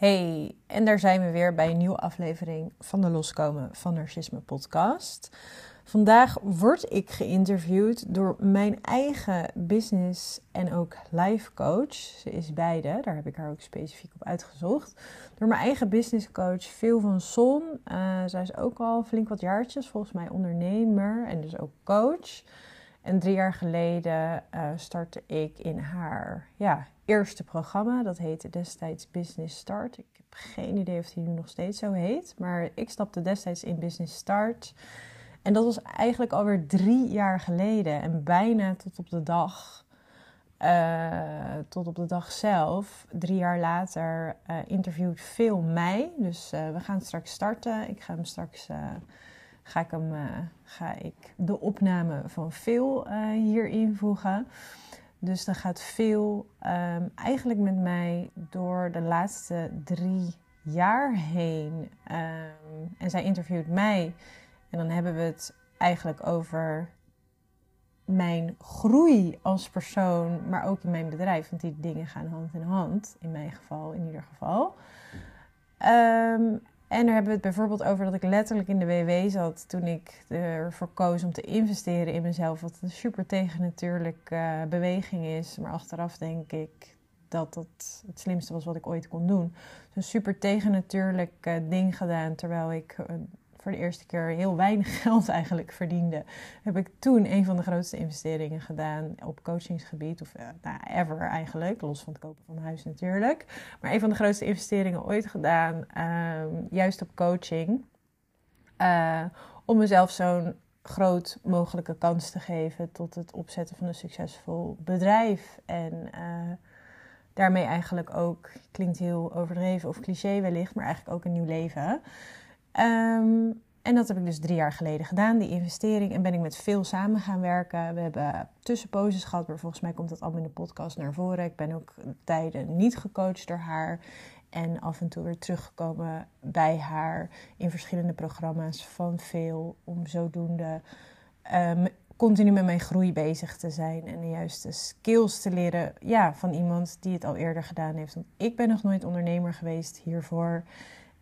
Hey, en daar zijn we weer bij een nieuwe aflevering van de Loskomen van Narcisme podcast. Vandaag word ik geïnterviewd door mijn eigen business en ook life coach. Ze is beide, daar heb ik haar ook specifiek op uitgezocht. Door mijn eigen business coach Phil van Son. Uh, zij is ook al flink wat jaartjes, volgens mij ondernemer en dus ook coach. En drie jaar geleden uh, startte ik in haar ja, eerste programma. Dat heette destijds Business Start. Ik heb geen idee of die nu nog steeds zo heet. Maar ik stapte destijds in Business Start. En dat was eigenlijk alweer drie jaar geleden. En bijna tot op de dag. Uh, tot op de dag zelf, drie jaar later, uh, interviewt Phil mij. Dus we gaan straks starten. Ik ga hem straks ga ik, hem, ga ik de opname van Phil hier invoegen. Dus dan gaat veel um, eigenlijk met mij door de laatste drie jaar heen. Um, en zij interviewt mij. En dan hebben we het eigenlijk over mijn groei als persoon, maar ook in mijn bedrijf. Want die dingen gaan hand in hand, in mijn geval in ieder geval. Um, en daar hebben we het bijvoorbeeld over dat ik letterlijk in de WW zat toen ik ervoor koos om te investeren in mezelf. Wat een super tegennatuurlijke uh, beweging is. Maar achteraf denk ik dat dat het slimste was wat ik ooit kon doen. Dus een super tegennatuurlijk uh, ding gedaan terwijl ik uh, voor de eerste keer heel weinig geld eigenlijk verdiende, heb ik toen een van de grootste investeringen gedaan op coachingsgebied. Of uh, nou, ever eigenlijk, los van het kopen van huis natuurlijk. Maar een van de grootste investeringen ooit gedaan, uh, juist op coaching. Uh, om mezelf zo'n groot mogelijke kans te geven tot het opzetten van een succesvol bedrijf. En uh, daarmee eigenlijk ook, klinkt heel overdreven of cliché wellicht, maar eigenlijk ook een nieuw leven. Um, en dat heb ik dus drie jaar geleden gedaan, die investering. En ben ik met veel samen gaan werken. We hebben tussenposes gehad, maar volgens mij komt dat allemaal in de podcast naar voren. Ik ben ook tijden niet gecoacht door haar. En af en toe weer teruggekomen bij haar in verschillende programma's van veel. Om zodoende um, continu met mijn groei bezig te zijn. En de juiste skills te leren ja, van iemand die het al eerder gedaan heeft. Want ik ben nog nooit ondernemer geweest hiervoor.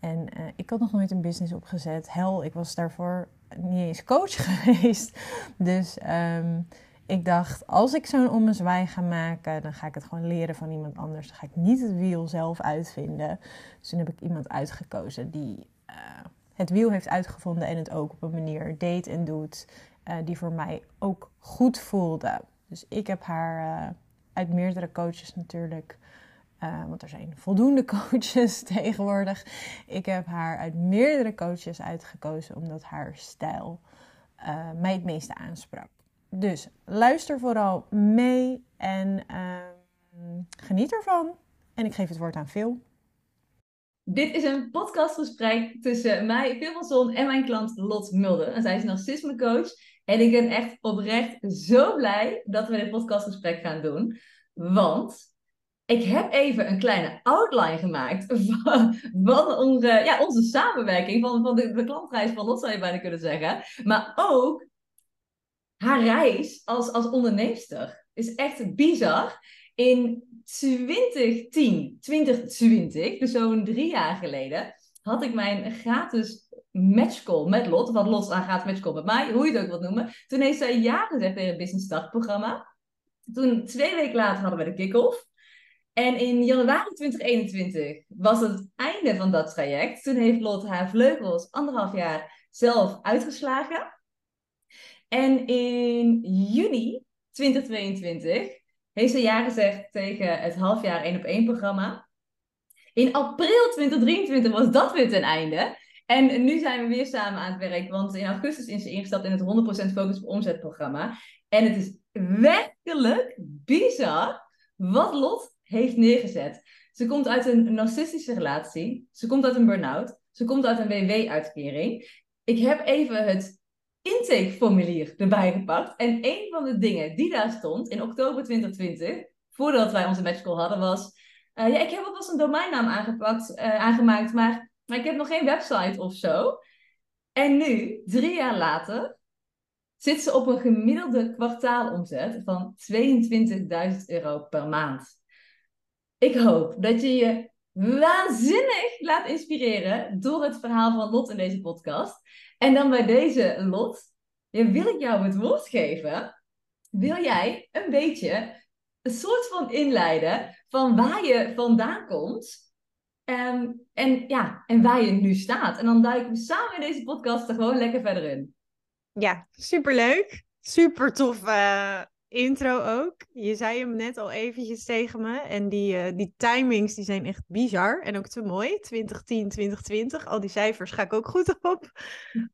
En uh, ik had nog nooit een business opgezet. Hel, ik was daarvoor niet eens coach geweest. Dus um, ik dacht, als ik zo'n ommezwaai ga maken, dan ga ik het gewoon leren van iemand anders. Dan ga ik niet het wiel zelf uitvinden. Dus toen heb ik iemand uitgekozen die uh, het wiel heeft uitgevonden en het ook op een manier deed en doet uh, die voor mij ook goed voelde. Dus ik heb haar uit meerdere coaches natuurlijk uh, want er zijn voldoende coaches tegenwoordig. Ik heb haar uit meerdere coaches uitgekozen omdat haar stijl uh, mij het meeste aansprak. Dus luister vooral mee en uh, geniet ervan. En ik geef het woord aan Phil. Dit is een podcastgesprek tussen mij, Phil van Zon, en mijn klant Lot Mulder. En zij is narcisme coach. En ik ben echt oprecht zo blij dat we dit podcastgesprek gaan doen. Want ik heb even een kleine outline gemaakt van, onze, ja, onze samenwerking, van, van de, klantreis van Lot zou je bijna kunnen zeggen. Maar ook haar reis als, als onderneemster is echt bizar. In 2010, 2020, dus zo'n drie jaar geleden, had ik mijn gratis matchcall met Lot. Wat Lot aan gaat matchcall met mij, hoe je het ook wilt noemen. Toen heeft zij ja gezegd tegen het Business Start programma. Toen, twee weken later, hadden we de kick-off. En in januari 2021 was het einde van dat traject. Toen heeft Lot haar vleugels anderhalf jaar zelf uitgeslagen. En in juni 2022 heeft ze ja gezegd tegen het halfjaar 1 op 1 programma. In april 2023 was dat weer ten einde. En nu zijn we weer samen aan het werk, want in augustus is ze ingestapt in het 100% focus op omzetprogramma. En het is werkelijk bizar wat Lot heeft neergezet. Ze komt uit een narcistische relatie. Ze komt uit een burn-out. Ze komt uit een WW-uitkering. Ik heb even het intakeformulier erbij gepakt. En een van de dingen die daar stond in oktober 2020, voordat wij onze matchcall hadden, was... Uh, ja, ik heb eens een domeinnaam aangepakt, uh, aangemaakt, maar, maar ik heb nog geen website of zo. En nu, drie jaar later, zit ze op een gemiddelde kwartaalomzet van 22.000 euro per maand. Ik hoop dat je je waanzinnig laat inspireren door het verhaal van Lot in deze podcast. En dan bij deze Lot, wil ik jou het woord geven. Wil jij een beetje een soort van inleiden van waar je vandaan komt ehm, en, ja, en waar je nu staat? En dan duiken we samen in deze podcast er gewoon lekker verder in. Ja, superleuk. Super tof uh, intro ook. Je zei hem net al eventjes tegen me. En die, uh, die timings die zijn echt bizar. En ook te mooi. 2010, 2020. Al die cijfers ga ik ook goed op.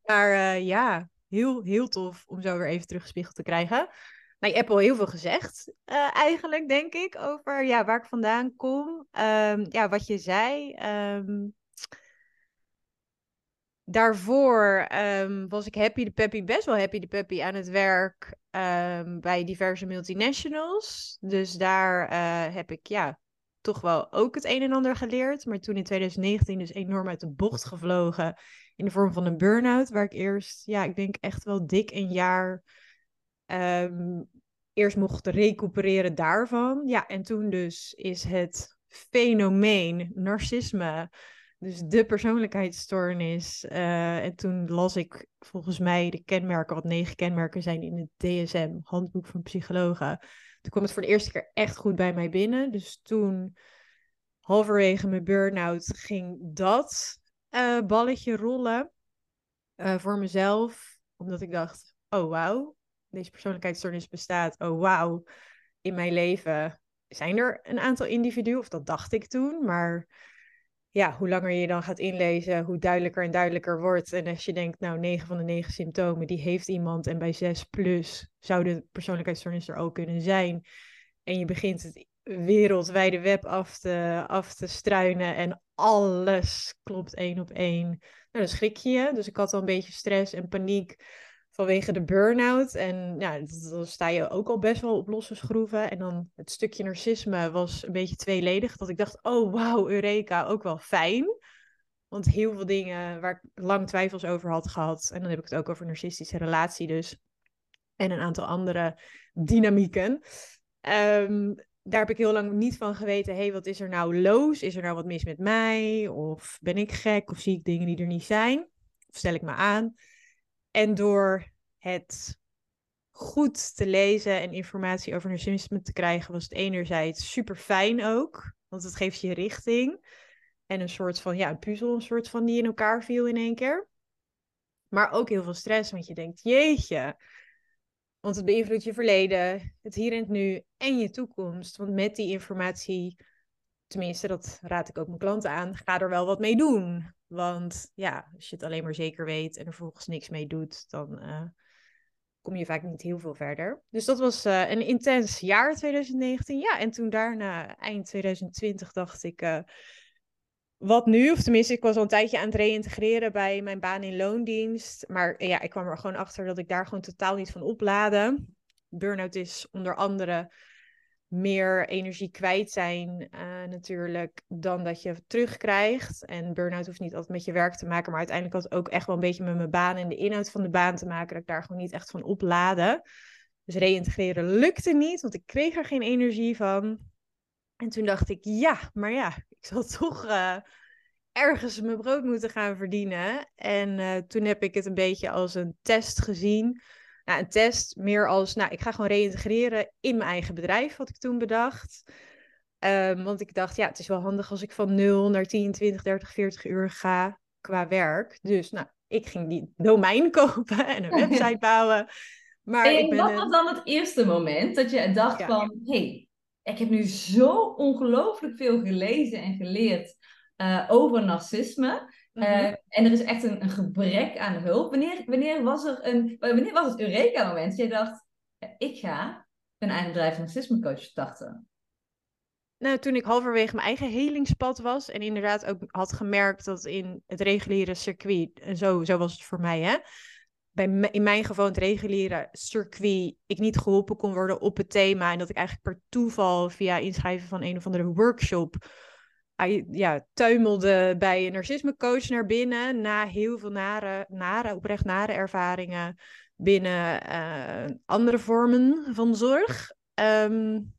Maar uh, ja, heel, heel tof om zo weer even teruggespiegeld te krijgen. Nou, je hebt al heel veel gezegd, uh, eigenlijk, denk ik, over ja, waar ik vandaan kom. Um, ja, wat je zei. Um, daarvoor um, was ik happy de peppy, best wel happy de peppy aan het werk um, bij diverse multinationals. Dus daar uh, heb ik ja, toch wel ook het een en ander geleerd. Maar toen in 2019 dus enorm uit de bocht gevlogen in de vorm van een burn-out. Waar ik eerst, ja, ik denk echt wel dik een jaar um, eerst mocht recupereren daarvan. Ja, en toen dus is het fenomeen narcisme dus de persoonlijkheidsstoornis. Uh, en toen las ik volgens mij de kenmerken, wat negen kenmerken zijn in het DSM, Handboek van Psychologen. Toen kwam het voor de eerste keer echt goed bij mij binnen. Dus toen, halverwege mijn burn-out, ging dat uh, balletje rollen uh, voor mezelf. Omdat ik dacht, oh wauw, deze persoonlijkheidsstoornis bestaat. Oh wauw, in mijn leven zijn er een aantal individuen, of dat dacht ik toen, maar ja, hoe langer je dan gaat inlezen, hoe duidelijker en duidelijker wordt. En als je denkt, nou, 9 van de 9 symptomen, die heeft iemand. En bij 6 plus zou de er ook kunnen zijn. En je begint het wereldwijde web af te, af te struinen en alles klopt één op één. Nou, dan schrik je je. Dus ik had al een beetje stress en paniek vanwege de burn-out. En ja, dan sta je ook al best wel op losse schroeven. En dan het stukje narcisme was een beetje tweeledig. Dat ik dacht, oh wauw, Eureka, ook wel fijn. Want heel veel dingen waar ik lang twijfels over had gehad. En dan heb ik het ook over narcistische relatie dus. En een aantal andere dynamieken. Um, daar heb ik heel lang niet van geweten. hey, wat is er nou loos? Is er nou wat mis met mij? Of ben ik gek? Of zie ik dingen die er niet zijn? Of stel ik me aan? En door het goed te lezen en informatie over narcisme te krijgen, was het enerzijds super fijn ook. Want het geeft je richting. En een soort van, ja, een puzzel, een soort van die in elkaar viel in één keer. Maar ook heel veel stress, want je denkt, jeetje. Want het beïnvloedt je verleden, het hier en het nu en je toekomst. Want met die informatie, tenminste, dat raad ik ook mijn klanten aan, ga er wel wat mee doen. Want ja, als je het alleen maar zeker weet en er vervolgens niks mee doet, dan uh, kom je vaak niet heel veel verder. Dus dat was uh, een intens jaar 2019. Ja, en toen daarna, eind 2020, dacht ik, uh, wat nu? Of tenminste, ik was al een tijdje aan het reïntegreren bij mijn baan in loondienst. Maar ja, ik kwam er gewoon achter dat ik daar gewoon totaal niet van oplaadde. Burnout is onder andere meer energie kwijt zijn uh, natuurlijk dan dat je terugkrijgt. En burn-out hoeft niet altijd met je werk te maken, maar uiteindelijk had het ook echt wel een beetje met mijn baan en de inhoud van de baan te maken, dat ik daar gewoon niet echt van opladen. Dus reïntegreren lukte niet, want ik kreeg er geen energie van. En toen dacht ik, ja, maar ja, ik zal toch uh, ergens mijn brood moeten gaan verdienen. En uh, toen heb ik het een beetje als een test gezien nou, een test meer als, nou, ik ga gewoon reïntegreren in mijn eigen bedrijf, wat ik toen bedacht. Um, want ik dacht, ja, het is wel handig als ik van 0 naar 10, 20, 30, 40 uur ga qua werk. Dus, nou, ik ging die domein kopen en een website bouwen. Maar en ik ben wat was dan het eerste moment dat je dacht ja. van, hé, hey, ik heb nu zo ongelooflijk veel gelezen en geleerd uh, over narcisme. Uh, mm-hmm. En er is echt een, een, gebrek aan hulp. Wanneer, wanneer, was er een, wanneer was het Eureka-moment? Jij dacht, ik ga een eigen bedrijf narcisme coach starten. Nou, toen ik halverwege mijn eigen helingspad was en inderdaad ook had gemerkt dat in het reguliere circuit, en zo, zo was het voor mij, hè, bij in mijn geval het reguliere circuit, ik niet geholpen kon worden op het thema en dat ik eigenlijk per toeval via inschrijven van een of andere workshop hij ja, tuimelde bij een narcismecoach naar binnen na heel veel nare, nare oprecht nare ervaringen binnen uh, andere vormen van zorg. Um,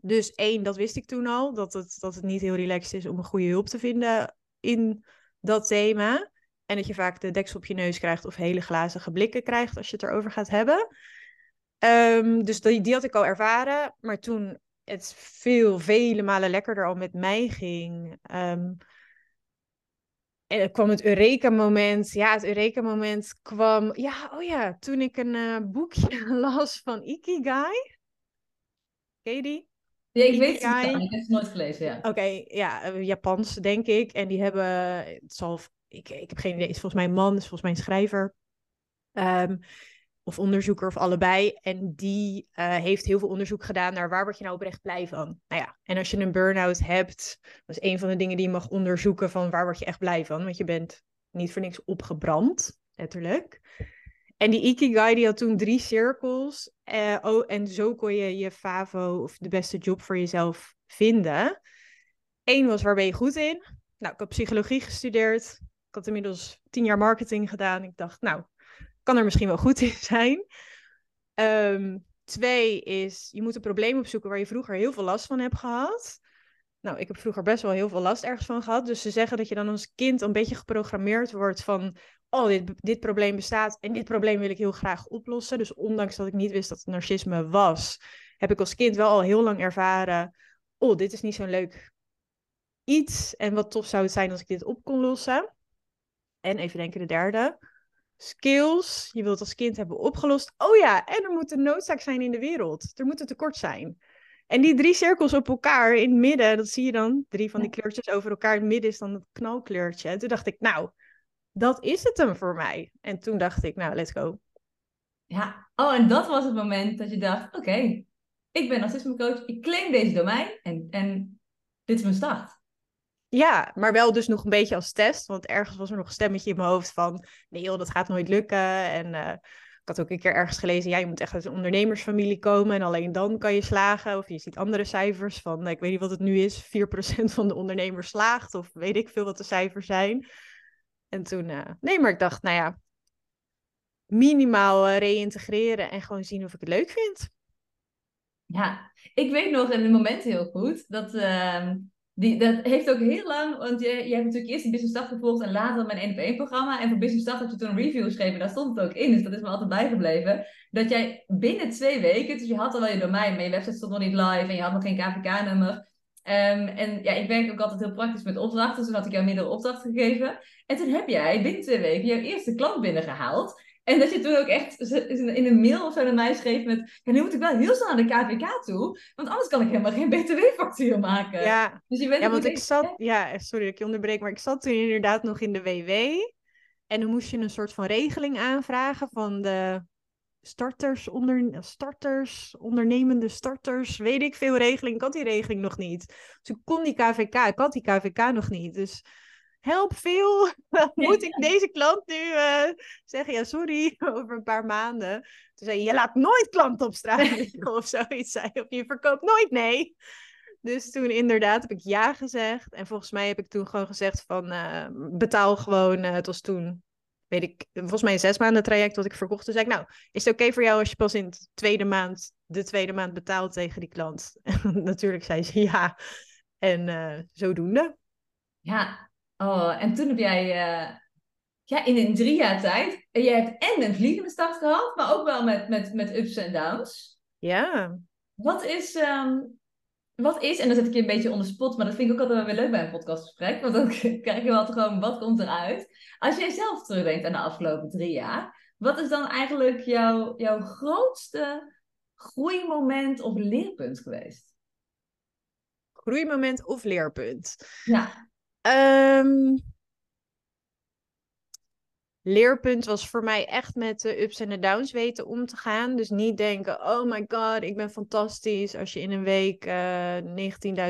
Dus één, dat wist ik toen al, dat het, dat het niet heel relaxed is om een goede hulp te vinden in dat thema. En dat je vaak de deksel op je neus krijgt of hele glazige blikken krijgt als je het erover gaat hebben. Ehm, dus die, die had ik al ervaren. Maar toen het veel, vele malen lekkerder al met mij ging. Um, en er kwam het Eureka-moment. Ja, het Eureka-moment kwam... Ja, oh ja, toen ik een uh, boekje las van Ikigai. Ken je die? Ja, ik weet het niet. Ik heb het nooit gelezen, ja. Oké, ja, uh, Japans, denk ik. En die hebben... Het zal, ik, ik heb geen idee. Het is volgens mij een man, is volgens mij een schrijver. Um, of onderzoeker of allebei. En die uh, heeft heel veel onderzoek gedaan naar waar word je nou oprecht blij van. Nou ja, en als je een burn-out hebt, dat is een van de dingen die je mag onderzoeken van waar word je echt blij van. Want je bent niet voor niks opgebrand, letterlijk. En die Ikigai die had toen drie cirkels. Uh, oh, en zo kon je je FAVO of de beste job voor jezelf vinden. Eén was waar ben je goed in? Nou, ik heb psychologie gestudeerd. Ik had inmiddels tien jaar marketing gedaan. Ik dacht, nou, kan er misschien wel goed in zijn. Um, twee is, je moet een probleem opzoeken waar je vroeger heel veel last van hebt gehad. Nou, ik heb vroeger best wel heel veel last ergens van gehad. Dus ze zeggen dat je dan als kind een beetje geprogrammeerd wordt van... oh, dit, dit probleem bestaat en dit probleem wil ik heel graag oplossen. Dus ondanks dat ik niet wist dat het narcisme was... heb ik als kind wel al heel lang ervaren... oh, dit is niet zo'n leuk iets. En wat tof zou het zijn als ik dit op kon lossen. En even denken de derde skills. Je wilt als kind hebben opgelost. Oh ja, en er moet een noodzaak zijn in de wereld. Er moet een tekort zijn. En die drie cirkels op elkaar in het midden, dat zie je dan. Drie van die kleurtjes over elkaar. In het midden is dan het knalkleurtje. En toen dacht ik, nou, dat is het hem voor mij. En toen dacht ik, nou, let's go. Ja, oh, en dat was het moment dat je dacht, oké, ik ben narcisme coach, ik claim deze domein en, en dit is mijn start. Ja, maar wel dus nog een beetje als test. Want ergens was er nog een stemmetje in mijn hoofd van... nee joh, dat gaat nooit lukken. En uh, ik had ook een keer ergens gelezen... ja, je moet echt uit een ondernemersfamilie komen... en alleen dan kan je slagen. Of je ziet andere cijfers van... ik weet niet wat het nu is... 4% van de ondernemers slaagt. Of weet ik veel wat de cijfers zijn. En toen... Uh, nee, maar ik dacht, nou ja... minimaal uh, reïntegreren... en gewoon zien of ik het leuk vind. Ja, ik weet nog in het moment heel goed... dat ehm, die, dat heeft ook heel lang, want je, je hebt natuurlijk eerst die Business Start gevolgd en later mijn 1 op 1 programma. En voor Business Start had je toen een review geschreven, daar stond het ook in, dus dat is me altijd bijgebleven. Dat jij binnen twee weken, dus je had al je domein, maar je website stond nog niet live en je had nog geen KVK-nummer. Um, ehm, en ja, ik werk ook altijd heel praktisch met opdrachten, dus toen had ik jou meerdere opdrachten gegeven. En toen heb jij binnen twee weken jouw eerste klant binnengehaald. En dat je toen ook echt in een mail of zo naar mij schreef met... Ja, nu moet ik wel heel snel naar de KVK toe. Want anders kan ik helemaal geen btw-factuur maken. Ja, dus je bent ja want ik zat... Ja, sorry dat ik je onderbreek. Maar ik zat toen inderdaad nog in de WW. En dan moest je een soort van regeling aanvragen van de starters, onder, starters, ondernemende starters, weet ik veel regeling. Ik had die regeling nog niet. Dus ik kon die KVK, ik had die KVK nog niet. Dus help veel. Moet ik deze klant nu uh, zeggen, ja sorry, over een paar maanden. Toen zei je, je laat nooit klanten op straat liggen of zoiets. Zei, of je verkoopt nooit nee. Dus toen inderdaad heb ik ja gezegd. En volgens mij heb ik toen gewoon gezegd van uh, betaal gewoon. Uh, het was toen, weet ik, volgens mij een zes maanden traject wat ik verkocht. Toen zei ik, nou, is het oké voor jou als je pas in de tweede maand, de tweede maand betaalt tegen die klant? Natuurlijk zei ze ja. En zodoende. Ja, Oh, en toen heb jij uh, ja, in een drie jaar tijd. En jij hebt en een vliegende start gehad, maar ook wel met, met, met ups en downs. Ja. Wat is, um, wat is, en dan zet ik je een beetje onder spot, maar dat vind ik ook altijd wel weer leuk bij een podcastgesprek. Want dan krijg je wel gewoon wat komt eruit. Als jij zelf terugdenkt aan de afgelopen drie jaar, wat is dan eigenlijk jouw, jouw grootste groeimoment of leerpunt geweest? Groeimoment of leerpunt? Ja. Um, leerpunt was voor mij echt met de ups en de downs weten om te gaan. Dus niet denken, oh my god, ik ben fantastisch als je in een week uh,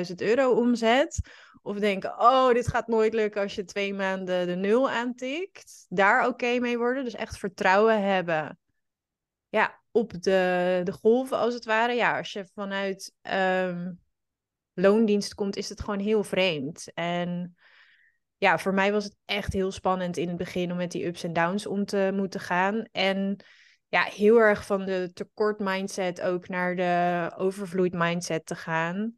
19.000 euro omzet. Of denken, oh, dit gaat nooit lukken als je twee maanden de nul aantikt. Daar oké mee worden. Dus echt vertrouwen hebben. Ja, op de, de golven als het ware. Ja, als je vanuit um, loondienst komt, is het gewoon heel vreemd. En ja, voor mij was het echt heel spannend in het begin om met die ups en downs om te moeten gaan. En ja, heel erg van de tekort mindset ook naar de overvloed mindset te gaan.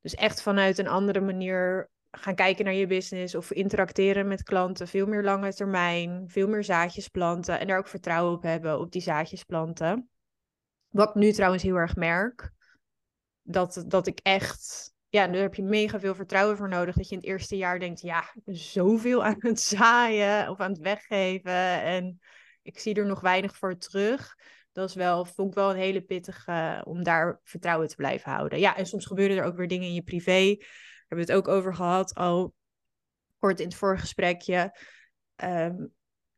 Dus echt vanuit een andere manier gaan kijken naar je business of interacteren met klanten. Veel meer lange termijn, veel meer zaadjes planten en daar ook vertrouwen op hebben op die zaadjes planten. Wat ik nu trouwens heel erg merk, dat, dat ik echt, ja, daar heb je mega veel vertrouwen voor nodig. Dat je in het eerste jaar denkt, ja, ik ben zoveel aan het zaaien of aan het weggeven en ik zie er nog weinig voor terug. Dat is wel, vond ik wel een hele pittige om daar vertrouwen te blijven houden. Ja, en soms gebeuren er ook weer dingen in je privé hebben het ook over gehad al kort in het vorige gesprekje. Ehm,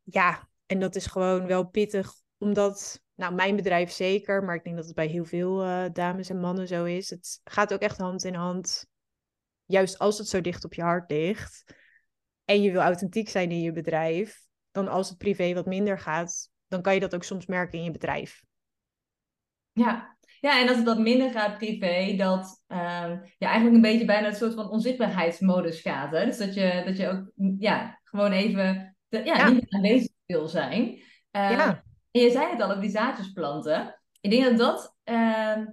ja, en dat is gewoon wel pittig, omdat, nou, mijn bedrijf zeker, maar ik denk dat het bij heel veel uh, dames en mannen zo is. Het gaat ook echt hand in hand, juist als het zo dicht op je hart ligt en je wil authentiek zijn in je bedrijf, dan als het privé wat minder gaat, dan kan je dat ook soms merken in je bedrijf. Ja, ja, en als het wat minder gaat privé, dat um, ja, eigenlijk een beetje bijna een soort van onzichtbaarheidsmodus gaat. Hè? Dus dat je, dat je ook ja, gewoon even ja, ja. niet aanwezig wil zijn. Uh, ja. En je zei het al, over die zaadjes planten. Ik denk dat dat, uh,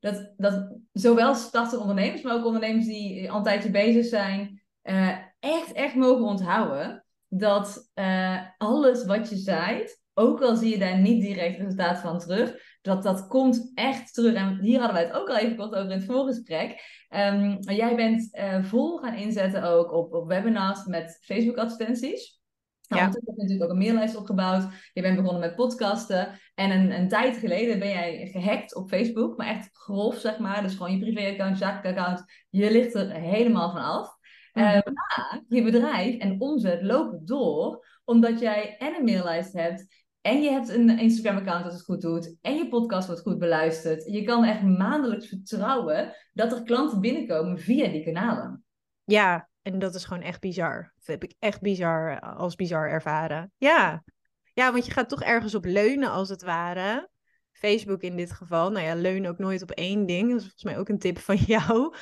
dat, dat zowel startende ondernemers, maar ook ondernemers die al een tijdje bezig zijn, uh, echt, echt mogen onthouden dat uh, alles wat je zaait, ook al zie je daar niet direct resultaat van terug, dat dat komt echt terug. En hier hadden wij het ook al even kort over in het voorgesprek. Um, jij bent uh, vol gaan inzetten ook op, op webinars met Facebook advertenties. Nou, ja. heb je natuurlijk ook een maillijst opgebouwd. Je bent begonnen met podcasten. En een, een tijd geleden ben jij gehackt op Facebook. Maar echt grof, zeg maar. Dus gewoon je privéaccount, account. Je ligt er helemaal van af. Mm -hmm. maar je bedrijf en omzet lopen door. Omdat jij en een maillijst hebt en je hebt een Instagram-account dat het goed doet. En je podcast wordt goed beluisterd. Je kan echt maandelijks vertrouwen dat er klanten binnenkomen via die kanalen. Ja, en dat is gewoon echt bizar. Dat heb ik echt bizar als bizar ervaren. Ja. ja, want je gaat toch ergens op leunen als het ware. Facebook in dit geval. Nou ja, leun ook nooit op één ding. Dat is volgens mij ook een tip van jou.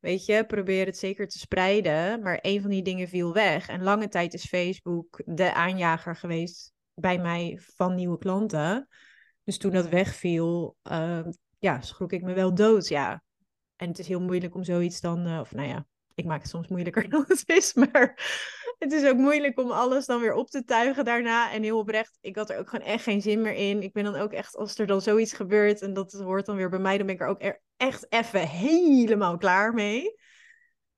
Weet je, probeer het zeker te spreiden. Maar één van die dingen viel weg. En lange tijd is Facebook de aanjager geweest bij mij van nieuwe klanten. Dus toen dat wegviel, uh, ja, schrok ik me wel dood, ja. En het is heel moeilijk om zoiets dan, uh, of nou ja, ik maak het soms moeilijker dan het is, maar het is ook moeilijk om alles dan weer op te tuigen daarna. En heel oprecht, ik had er ook gewoon echt geen zin meer in. Ik ben dan ook echt, als er dan zoiets gebeurt en dat hoort dan weer bij mij, dan ben ik er ook er echt even helemaal klaar mee.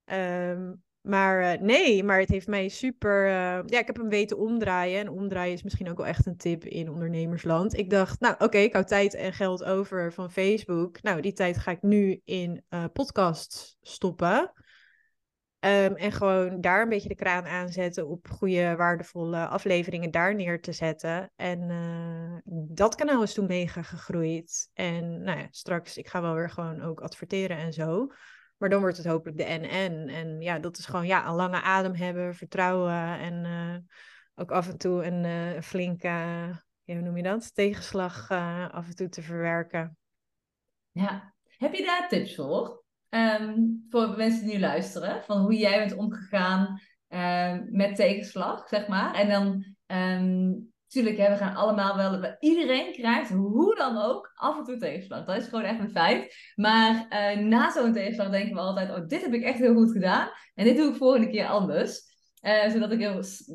Um, maar eh, nee, maar het heeft mij super. Uh, ja, ik heb hem weten omdraaien. En omdraaien is misschien ook wel echt een tip in ondernemersland. Ik dacht, nou oké, ik hou tijd en geld over van Facebook. Nou, die tijd ga ik nu in uh, podcasts stoppen. Um, en gewoon daar een beetje de kraan aanzetten op goede, waardevolle afleveringen daar neer te zetten. En dat kanaal is toen mega gegroeid. En nou ja, straks, ik ga wel weer gewoon ook adverteren en zo. Maar dan wordt het hopelijk de en-en. En ja, dat is gewoon ja, een lange adem hebben, vertrouwen en uh, ook af en toe een uh, flinke, ja, hoe noem je dat, tegenslag af en toe te verwerken. Ja, heb je daar tips voor? Um, voor mensen die nu luisteren, van hoe jij bent omgegaan um, met tegenslag, zeg maar. En dan um, Tuurlijk, hè, we gaan allemaal wel. Iedereen krijgt hoe dan ook af en toe tegenslag. Dat is gewoon echt een feit. Maar uh, na zo'n tegenslag denken we altijd: oh, dit heb ik echt heel goed gedaan. En dit doe ik volgende keer anders. Uh, zodat, ik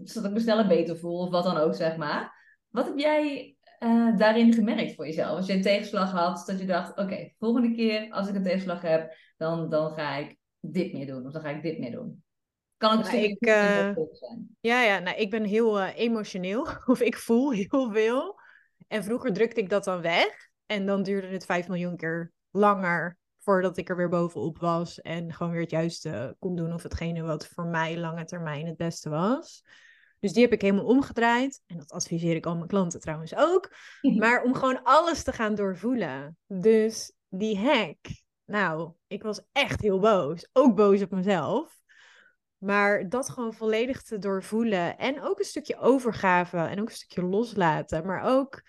zodat ik me sneller beter voel, of wat dan ook, zeg maar. Wat heb jij uh, daarin gemerkt voor jezelf? Als je een tegenslag had, dat je dacht: oké, okay, volgende keer als ik een tegenslag heb, dan, dan ga ik dit meer doen. Of dan ga ik dit meer doen. Kan ook nou, ik, uh, zijn. Ja, ja nou, ik ben heel uh, emotioneel. Of ik voel heel veel. En vroeger drukte ik dat dan weg. En dan duurde het vijf miljoen keer langer voordat ik er weer bovenop was. En gewoon weer het juiste kon doen. Of hetgene wat voor mij lange termijn het beste was. Dus die heb ik helemaal omgedraaid. En dat adviseer ik al mijn klanten trouwens ook. Maar om gewoon alles te gaan doorvoelen. Dus die hack. Nou, ik was echt heel boos. Ook boos op mezelf. Maar dat gewoon volledig te doorvoelen. En ook een stukje overgave en ook een stukje loslaten. Maar ook.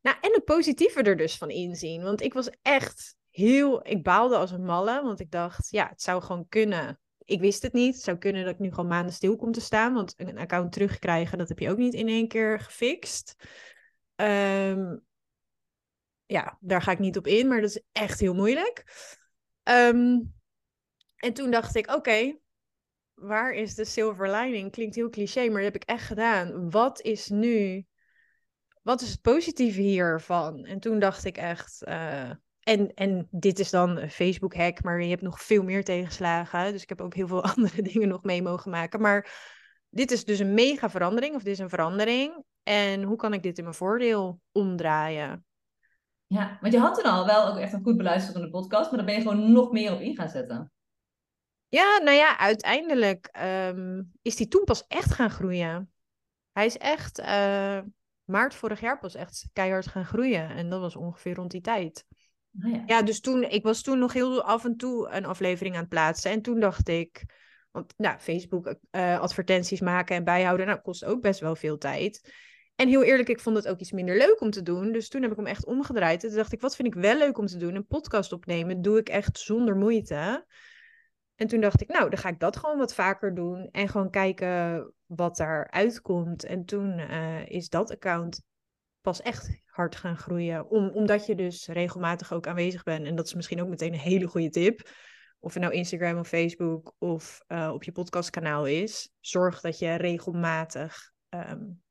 Nou, en het positieve er dus van inzien. Want ik was echt heel. Ik baalde als een malle. Want ik dacht, ja, het zou gewoon kunnen. Ik wist het niet. Het zou kunnen dat ik nu gewoon maanden stil kom te staan. Want een account terugkrijgen, dat heb je ook niet in één keer gefixt. Um, ja, daar ga ik niet op in, maar dat is echt heel moeilijk. Ehm, en toen dacht ik, oké, waar is de silver lining? Klinkt heel cliché, maar dat heb ik echt gedaan. Wat is nu, wat is het positieve hiervan? En toen dacht ik echt, uh, en, en dit is dan een Facebook-hack, maar je hebt nog veel meer tegenslagen. Dus ik heb ook heel veel andere dingen nog mee mogen maken. Maar dit is dus een mega verandering, of dit is een verandering. En hoe kan ik dit in mijn voordeel omdraaien? Ja, want je had toen al wel ook echt een goed beluisterende podcast, maar daar ben je gewoon nog meer op in gaan zetten. Ja, nou ja, uiteindelijk um, is die toen pas echt gaan groeien. Hij is echt uh, maart vorig jaar pas echt keihard gaan groeien. En dat was ongeveer rond die tijd. Oh ja. ja. dus toen, ik was toen nog heel af en toe een aflevering aan het plaatsen. En toen dacht ik, want nou, Facebook uh, advertenties maken en bijhouden, nou, kost ook best wel veel tijd. En heel eerlijk, ik vond het ook iets minder leuk om te doen. Dus toen heb ik hem echt omgedraaid. En toen dacht ik, wat vind ik wel leuk om te doen? Een podcast opnemen doe ik echt zonder moeite. En toen dacht ik, nou, dan ga ik dat gewoon wat vaker doen. En gewoon kijken wat daar uitkomt. En toen uh, is dat account pas echt hard gaan groeien. Om, omdat je dus regelmatig ook aanwezig bent. En dat is misschien ook meteen een hele goede tip. Of het nou Instagram of Facebook of uh, op je podcastkanaal is. Zorg dat je regelmatig um,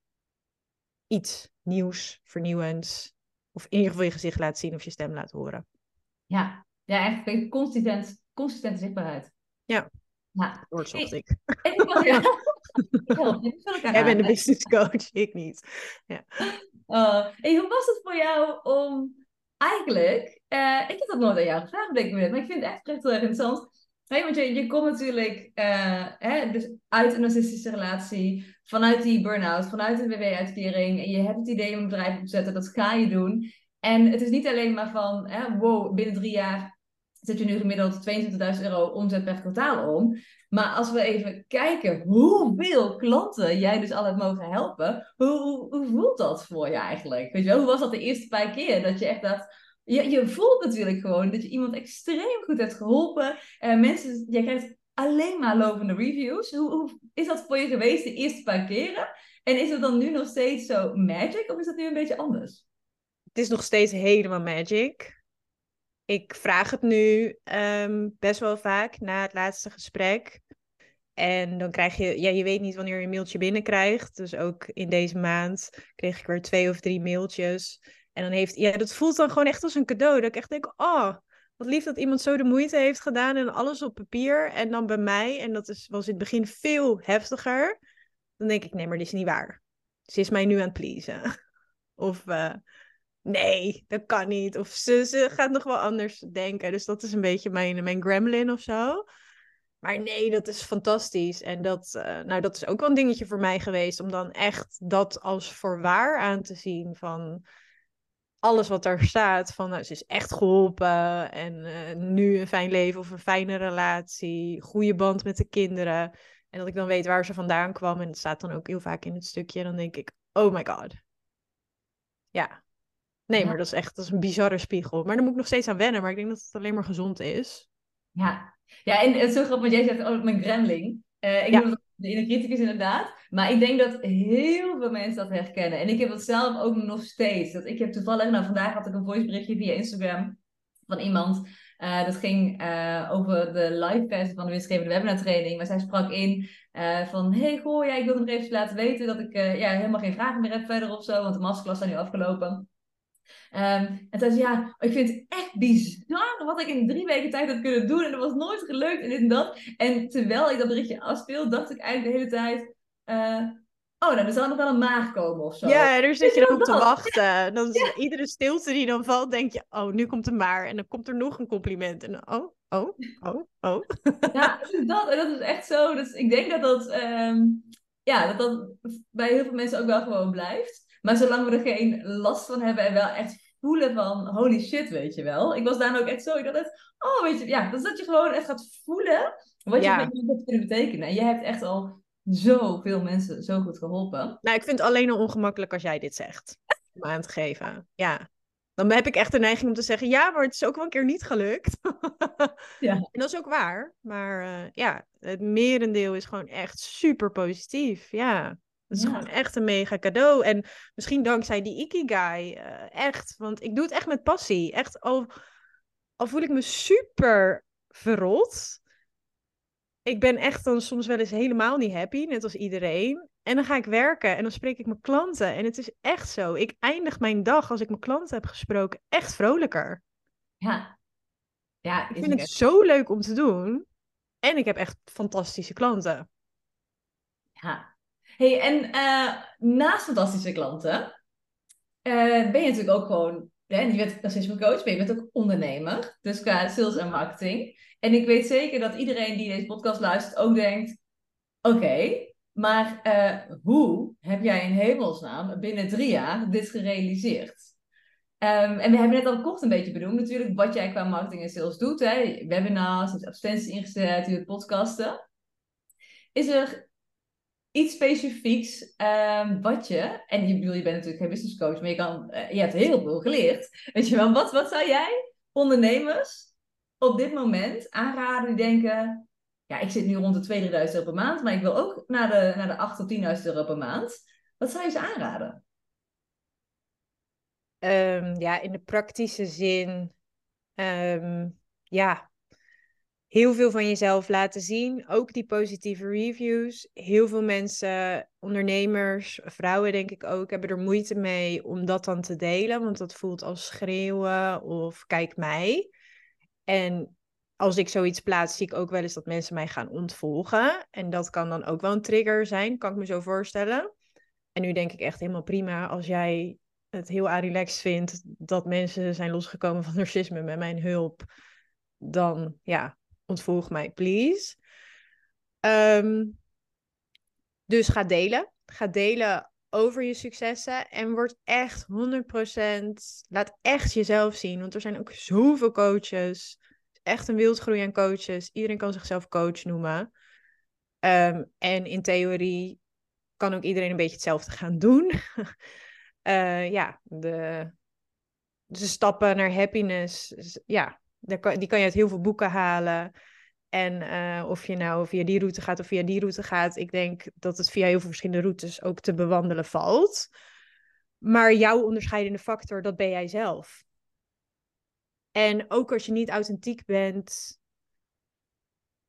iets nieuws, vernieuwends. Of in ieder geval je gezicht laat zien of je stem laat horen. Ja, ja eigenlijk consistent, consistent zichtbaarheid. Ja, ja. woord zocht ik. ik was, ja. Jij bent de business coach, ik niet. Ja. Hey, hoe was het voor jou om eigenlijk, uh, ik heb dat nooit aan jou gevraagd, denk ik, maar ik vind het echt, heel erg interessant. Hey, want je, je komt natuurlijk uh, hè, dus uit een narcistische relatie, vanuit die burn-out, vanuit een WW-uitkering. En je hebt het idee om een bedrijf op te zetten, dat ga je doen. En het is niet alleen maar van, hè, wow, binnen drie jaar zet je nu gemiddeld 22.000 euro omzet per kwartaal om. Maar als we even kijken hoeveel klanten jij dus al hebt mogen helpen, hoe, hoe, voelt dat voor je eigenlijk? Weet je wel, hoe was dat de eerste paar keer dat je echt dacht, je, je voelt natuurlijk gewoon dat je iemand extreem goed hebt geholpen. Uh, mensen, jij krijgt alleen maar lovende reviews. Hoe, hoe is dat voor je geweest de eerste paar keren? En is het dan nu nog steeds zo magic of is dat nu een beetje anders? Het is nog steeds helemaal magic ik vraag het nu um, best wel vaak na het laatste gesprek. En dan krijg je, ja, je weet niet wanneer je een mailtje binnenkrijgt. Dus ook in deze maand kreeg ik weer twee of drie mailtjes. En dan heeft, ja, dat voelt dan gewoon echt als een cadeau. Dat ik echt denk, oh, wat lief dat iemand zo de moeite heeft gedaan en alles op papier. En dan bij mij, en dat is, was in het begin veel heftiger. Dan denk ik, nee, maar dit is niet waar. Ze is mij nu aan het pleasen. Of, uh, nee, dat kan niet. Of ze, ze gaat nog wel anders denken. Dus dat is een beetje mijn, mijn gremlin of zo. Maar nee, dat is fantastisch. En dat, uh, nou, dat is ook wel een dingetje voor mij geweest. Om dan echt dat als voorwaar aan te zien van alles wat daar staat. Van nou, ze is echt geholpen. En uh, nu een fijn leven of een fijne relatie. Goede band met de kinderen. En dat ik dan weet waar ze vandaan kwam. En dat staat dan ook heel vaak in het stukje. Dan denk ik, oh my god. Ja, Nee, maar dat is echt dat is een bizarre spiegel. Maar daar moet ik nog steeds aan wennen. Maar ik denk dat het alleen maar gezond is. Ja, ja en het is zo grappig, want jij zegt, oh, mijn gremling. Uh, ik ja. noem de inner criticus inderdaad. Maar ik denk dat heel veel mensen dat herkennen. En ik heb het zelf ook nog steeds. Dat ik heb toevallig, nou vandaag had ik een voiceberichtje via Instagram van iemand. Uh, dat ging uh, over de live versie van de winstgevende webinar training. Maar zij sprak in uh, van, hey goh, ja, ik wil nog even laten weten dat ik ja, helemaal geen vragen meer heb verder of zo. Want de masterclass is nu afgelopen. Um, en toen zei ja, ik vind het echt bizar wat ik in drie weken tijd had kunnen doen. En dat was nooit gelukt en dit en dat. En terwijl ik dat berichtje afspeel, dacht ik eigenlijk de hele tijd... Uh, oh, nou, er zal nog wel een maag komen of zo. Ja, daar zit je dan op te wachten. Dan ja. iedere stilte die dan valt, denk je, oh, nu komt een maar. En dan komt er nog een compliment. En dan, oh, oh, oh, oh. Ja, dat, en dat is echt zo. Dus ik denk dat dat, um, ja, dat dat bij heel veel mensen ook wel gewoon blijft. Maar zolang we er geen last van hebben en wel echt voelen van holy shit, weet je wel. Ik was daar ook echt zo, ik dacht echt, oh weet je, ja, dus dat je gewoon echt gaat voelen wat je met kunnen betekenen. En je hebt echt al zoveel mensen zo goed geholpen. Nou, ik vind het alleen al ongemakkelijk als jij dit zegt. Om aan te geven. Ja. Dan heb ik echt de neiging om te zeggen, ja, maar het is ook wel een keer niet gelukt. ja. En dat is ook waar. Maar uh, ja, het merendeel is gewoon echt super positief. Ja. Dat is gewoon echt een mega cadeau. En misschien dankzij die Ikigai. Uh, echt. Want ik doe het echt met passie. Echt al, al voel ik me super verrot. Ik ben echt dan soms wel eens helemaal niet happy, net als iedereen. En dan ga ik werken en dan spreek ik mijn klanten. En het is echt zo. Ik eindig mijn dag als ik mijn klanten heb gesproken echt vrolijker. Ja. ja ik vind het zo leuk om te doen. En ik heb echt fantastische klanten. Ja. Hey, en uh, naast fantastische klanten uh, ben je natuurlijk ook gewoon, hè, je bent racisme coach, maar je bent ook ondernemer. Dus qua sales en marketing. En ik weet zeker dat iedereen die deze podcast luistert ook denkt, oké, maar uh, hoe heb jij in hemelsnaam binnen drie jaar dit gerealiseerd? Um, en we hebben net al kort een beetje benoemd natuurlijk wat jij qua marketing en sales doet. Hè? Webinars, advertenties ingezet, je podcasten. Is er iets specifieks um, wat je, en je, bedoel, je bent natuurlijk geen business coach, maar je, kan, uh, je hebt heel veel geleerd. Weet je wel, wat, wat zou jij ondernemers op dit moment aanraden die denken, ja, ik zit nu rond de 2.000 euro per maand, maar ik wil ook naar de, naar de 8 tot 10.000 euro per maand. Wat zou je ze aanraden? Um, ja, in de praktische zin, um, ja, heel veel van jezelf laten zien. Ook die positieve reviews. Heel veel mensen, ondernemers, vrouwen denk ik ook, hebben er moeite mee om dat dan te delen. Want dat voelt als schreeuwen of kijk mij. En als ik zoiets plaats, zie ik ook wel eens dat mensen mij gaan ontvolgen. En dat kan dan ook wel een trigger zijn, kan ik me zo voorstellen. En nu denk ik echt helemaal prima als jij het heel relaxed vindt dat mensen zijn losgekomen van narcisme met mijn hulp. Dan ja, ontvolg mij, please. Ehm, dus ga delen. Ga delen over je successen en word echt 100%, laat echt jezelf zien. Want er zijn ook zoveel coaches echt een wildgroei aan coaches. Iedereen kan zichzelf coach noemen. Ehm, en in theorie kan ook iedereen een beetje hetzelfde gaan doen. uh, ja, de, de stappen naar happiness, ja, die kan, je uit heel veel boeken halen. En uh, of je nou via die route gaat of via die route gaat, ik denk dat het via heel veel verschillende routes ook te bewandelen valt. Maar jouw onderscheidende factor, dat ben jij zelf. En ook als je niet authentiek bent,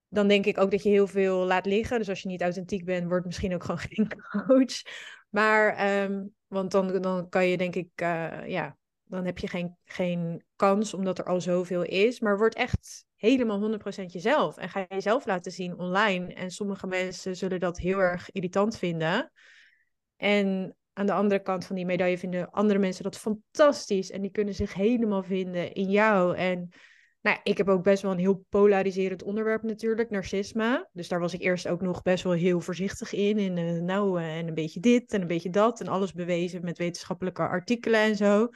dan denk ik ook dat je heel veel laat liggen. Dus als je niet authentiek bent, wordt misschien ook gewoon geen coach. Maar, um, want dan, dan kan je denk ik, uh, ja, dan heb je geen, geen kans omdat er al zoveel is. Maar word echt helemaal 100% jezelf. En ga jezelf laten zien online. En sommige mensen zullen dat heel erg irritant vinden. En aan de andere kant van die medaille vinden andere mensen dat fantastisch. En die kunnen zich helemaal vinden in jou. En nou, ik heb ook best wel een heel polariserend onderwerp natuurlijk, narcisme. Dus daar was ik eerst ook nog best wel heel voorzichtig in. In uh, nou, uh, en een beetje dit en een beetje dat. En alles bewezen met wetenschappelijke artikelen en zo.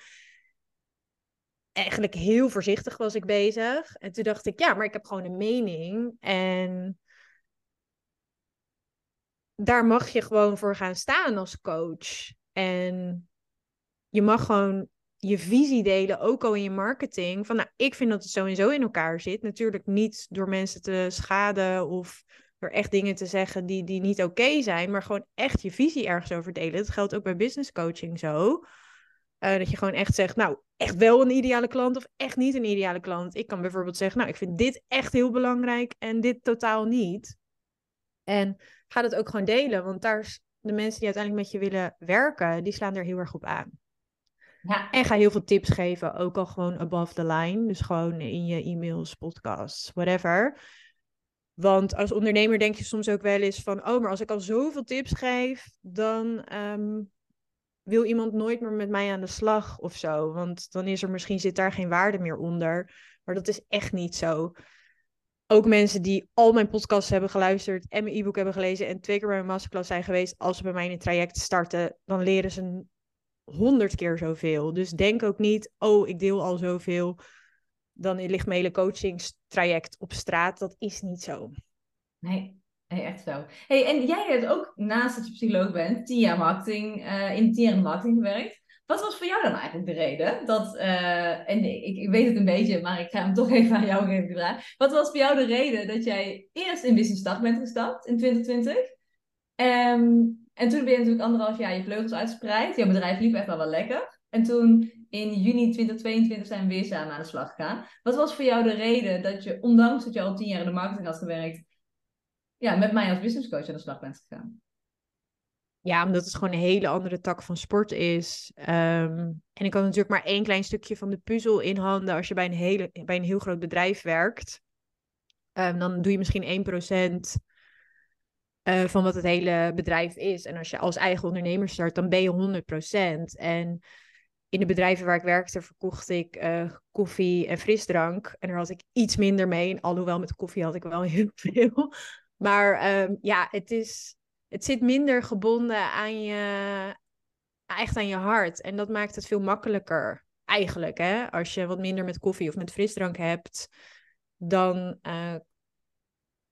Eigenlijk heel voorzichtig was ik bezig. En toen dacht ik, ja, maar ik heb gewoon een mening. En daar mag je gewoon voor gaan staan als coach. En je mag gewoon je visie delen, ook al in je marketing. Van nou, ik vind dat het zo en zo in elkaar zit. Natuurlijk niet door mensen te schaden of door echt dingen te zeggen die, die niet oké zijn, maar gewoon echt je visie ergens over delen. Dat geldt ook bij business coaching zo. Uh, dat je gewoon echt zegt, nou, echt wel een ideale klant of echt niet een ideale klant. Ik kan bijvoorbeeld zeggen, nou, ik vind dit echt heel belangrijk en dit totaal niet. En ga dat ook gewoon delen, want daar is de mensen die uiteindelijk met je willen werken, die slaan er heel erg op aan. Ja. En ga heel veel tips geven, ook al gewoon above the line. Dus gewoon in je e-mails, podcasts, whatever. Want als ondernemer denk je soms ook wel eens van, oh, maar als ik al zoveel tips geef, dan ehm, wil iemand nooit meer met mij aan de slag of zo. Want dan is er misschien zit daar geen waarde meer onder. Maar dat is echt niet zo ook mensen die al mijn podcasts hebben geluisterd en mijn e-book hebben gelezen en twee keer bij mijn masterclass zijn geweest, als ze bij mij in het traject starten, dan leren ze honderd keer zoveel. Dus denk ook niet, oh, ik deel al zoveel, dan ligt mijn hele coachingstraject op straat. Dat is niet zo. Nee, nee echt zo. Hey, en jij hebt ook, naast dat je psycholoog bent, tien jaar marketing, uh, in tien jaar marketing gewerkt. Wat was voor jou dan eigenlijk de reden? Dat, uh, en ik, ik, weet het een beetje, maar ik ga hem toch even aan jou geven, vraag. Wat was voor jou de reden dat jij eerst in Business Start bent gestapt in 2020? Um, ehm, en toen ben je natuurlijk anderhalf jaar je vleugels uitgespreid. Jouw bedrijf liep echt wel wel lekker. En toen in juni 2022 zijn we weer samen aan de slag gegaan. Wat was voor jou de reden dat je, ondanks dat je al tien jaar in de marketing had gewerkt, ja, met mij als business coach aan de slag bent gegaan? Ja, omdat het gewoon een hele andere tak van sport is. Ehm, en ik had natuurlijk maar één klein stukje van de puzzel in handen als je bij een, hele, bij een heel groot bedrijf werkt. Um, dan doe je misschien 1% uh, eh, van wat het hele bedrijf is. En als je als eigen ondernemer start, dan ben je 100%. En in de bedrijven waar ik werkte, verkocht ik uh, koffie en frisdrank. En daar had ik iets minder mee. Alhoewel met koffie had ik wel heel veel. Maar um, ja, het is het zit minder gebonden aan je, echt aan je hart. En dat maakt het veel makkelijker, eigenlijk. Hè? Als je wat minder met koffie of met frisdrank hebt, dan uh,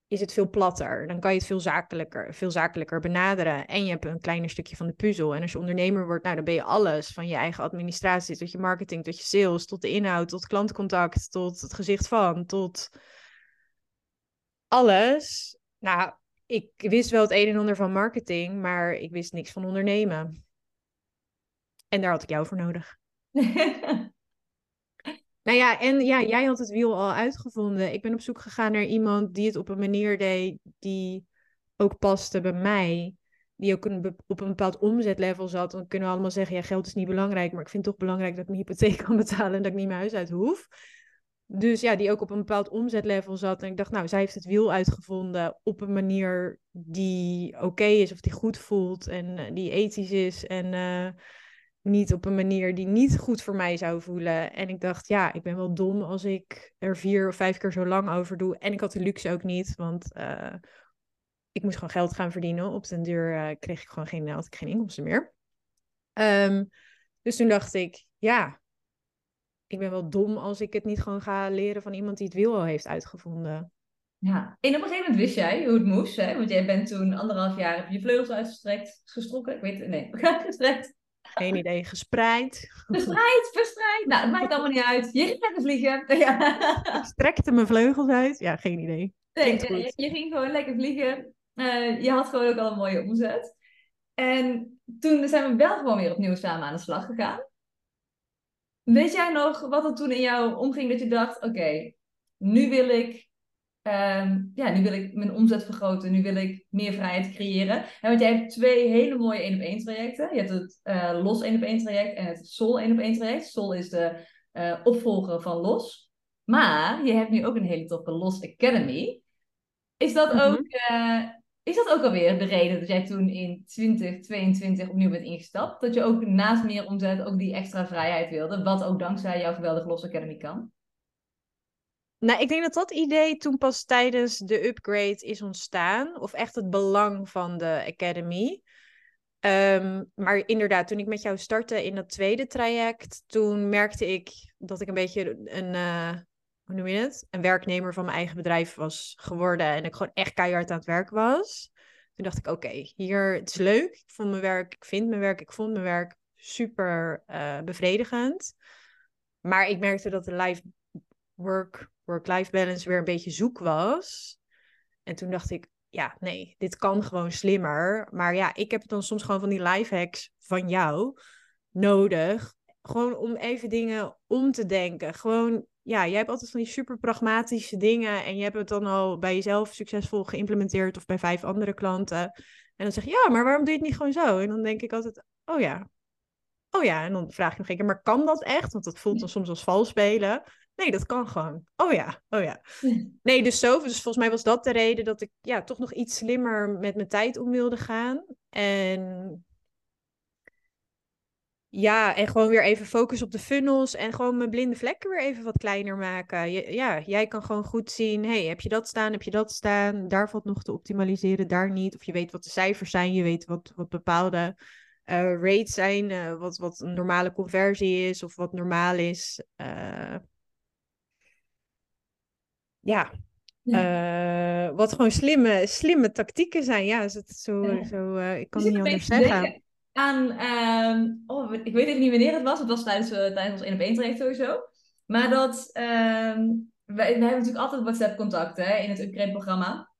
is het veel platter. Dan kan je het veel zakelijker, veel zakelijker benaderen. En je hebt een kleiner stukje van de puzzel. En als je ondernemer wordt, nou, dan ben je alles. Van je eigen administratie tot je marketing, tot je sales, tot de inhoud, tot klantcontact, tot het gezicht van, tot alles. Nou, ik wist wel het een en ander van marketing, maar ik wist niks van ondernemen. En daar had ik jou voor nodig. nou ja, en ja, jij had het wiel al uitgevonden. Ik ben op zoek gegaan naar iemand die het op een manier deed die ook paste bij mij. Die ook een, op een bepaald omzetlevel zat. Dan kunnen we allemaal zeggen, ja, geld is niet belangrijk. Maar ik vind het toch belangrijk dat ik mijn hypotheek kan betalen en dat ik niet mijn huis uit hoef. Dus ja, die ook op een bepaald omzetlevel zat. En ik dacht, nou, zij heeft het wiel uitgevonden op een manier die oké is of die goed voelt en uh, die ethisch is. En uh, niet op een manier die niet goed voor mij zou voelen. En ik dacht, ja, ik ben wel dom als ik er vier of vijf keer zo lang over doe. En ik had de luxe ook niet, want uh, ik moest gewoon geld gaan verdienen. Op den duur kreeg ik gewoon geen, had ik geen inkomsten meer. Um, dus toen dacht ik, ja, ik ben wel dom als ik het niet gewoon ga leren van iemand die het wiel al heeft uitgevonden. Ja, en op een gegeven moment wist jij hoe het moest, hè? Want jij bent toen anderhalf jaar, heb je vleugels uitgestrekt, gestrokken, ik weet het, nee, gestrekt. Geen idee, gespreid. Verspreid, verspreid. Nou, het maakt allemaal niet uit. Je ging lekker vliegen. Ja. Ik strekte mijn vleugels uit. Ja, geen idee. Nee, je, je, ging gewoon lekker vliegen. Uh, je had gewoon ook al een mooie omzet. En toen zijn we wel gewoon weer opnieuw samen aan de slag gegaan. Weet jij nog wat er toen in jou omging dat je dacht, oké, nu wil ik ehm, ja, nu wil ik mijn omzet vergroten, nu wil ik meer vrijheid creëren. En want jij hebt twee hele mooie één op één trajecten. Je hebt het uh, Los één op één traject en het Sol één op één traject. Sol is de uh, opvolger van Los. Maar je hebt nu ook een hele toffe Los Academy. Is dat mhm. ook uh, is dat ook alweer de reden dat jij toen in 2022 opnieuw bent ingestapt? Dat je ook naast meer omzet ook die extra vrijheid wilde, wat ook dankzij jouw geweldige Los Academy kan? Nou, ik denk dat dat idee toen pas tijdens de upgrade is ontstaan. Of echt het belang van de Academy. Um, maar inderdaad, toen ik met jou startte in dat tweede traject, toen merkte ik dat ik een beetje een, uh, hoe noem je het? Een werknemer van mijn eigen bedrijf was geworden. En ik gewoon echt keihard aan het werk was. Toen dacht ik, oké, hier, het is leuk. Ik vond mijn werk, ik vind mijn werk, ik vond mijn werk super uh, bevredigend. Maar ik merkte dat de life work, work-life balance weer een beetje zoek was. En toen dacht ik, ja, nee, dit kan gewoon slimmer. Maar ja, ik heb dan soms gewoon van die life hacks van jou nodig. Gewoon om even dingen om te denken. Gewoon ja, jij hebt altijd van die super pragmatische dingen en je hebt het dan al bij jezelf succesvol geïmplementeerd of bij vijf andere klanten. En dan zeg je, ja, maar waarom doe je het niet gewoon zo? En dan denk ik altijd, oh ja, oh ja. En dan vraag je nog een keer, maar kan dat echt? Want dat voelt dan soms als vals spelen. Nee, dat kan gewoon. Oh ja, oh ja. Nee, dus zo. Dus volgens mij was dat de reden dat ik ja, toch nog iets slimmer met mijn tijd om wilde gaan. En ja, en gewoon weer even focus op de funnels en gewoon mijn blinde vlekken weer even wat kleiner maken. ja, jij kan gewoon goed zien, hey, heb je dat staan, heb je dat staan, daar valt nog te optimaliseren, daar niet. Of je weet wat de cijfers zijn, je weet wat, wat bepaalde uh, rates zijn, uh, wat, wat een normale conversie is of wat normaal is. Uh, ja, wat gewoon slimme, slimme tactieken zijn. Ja, is het zo, zo ik kan niet anders zeggen aan, ehm, oh, ik weet even niet wanneer het was, het was tijdens, uh, tijdens ons 1 op 1 traject sowieso. Maar dat, um, wij, hebben natuurlijk altijd WhatsApp contact hè, in het upgrade programma.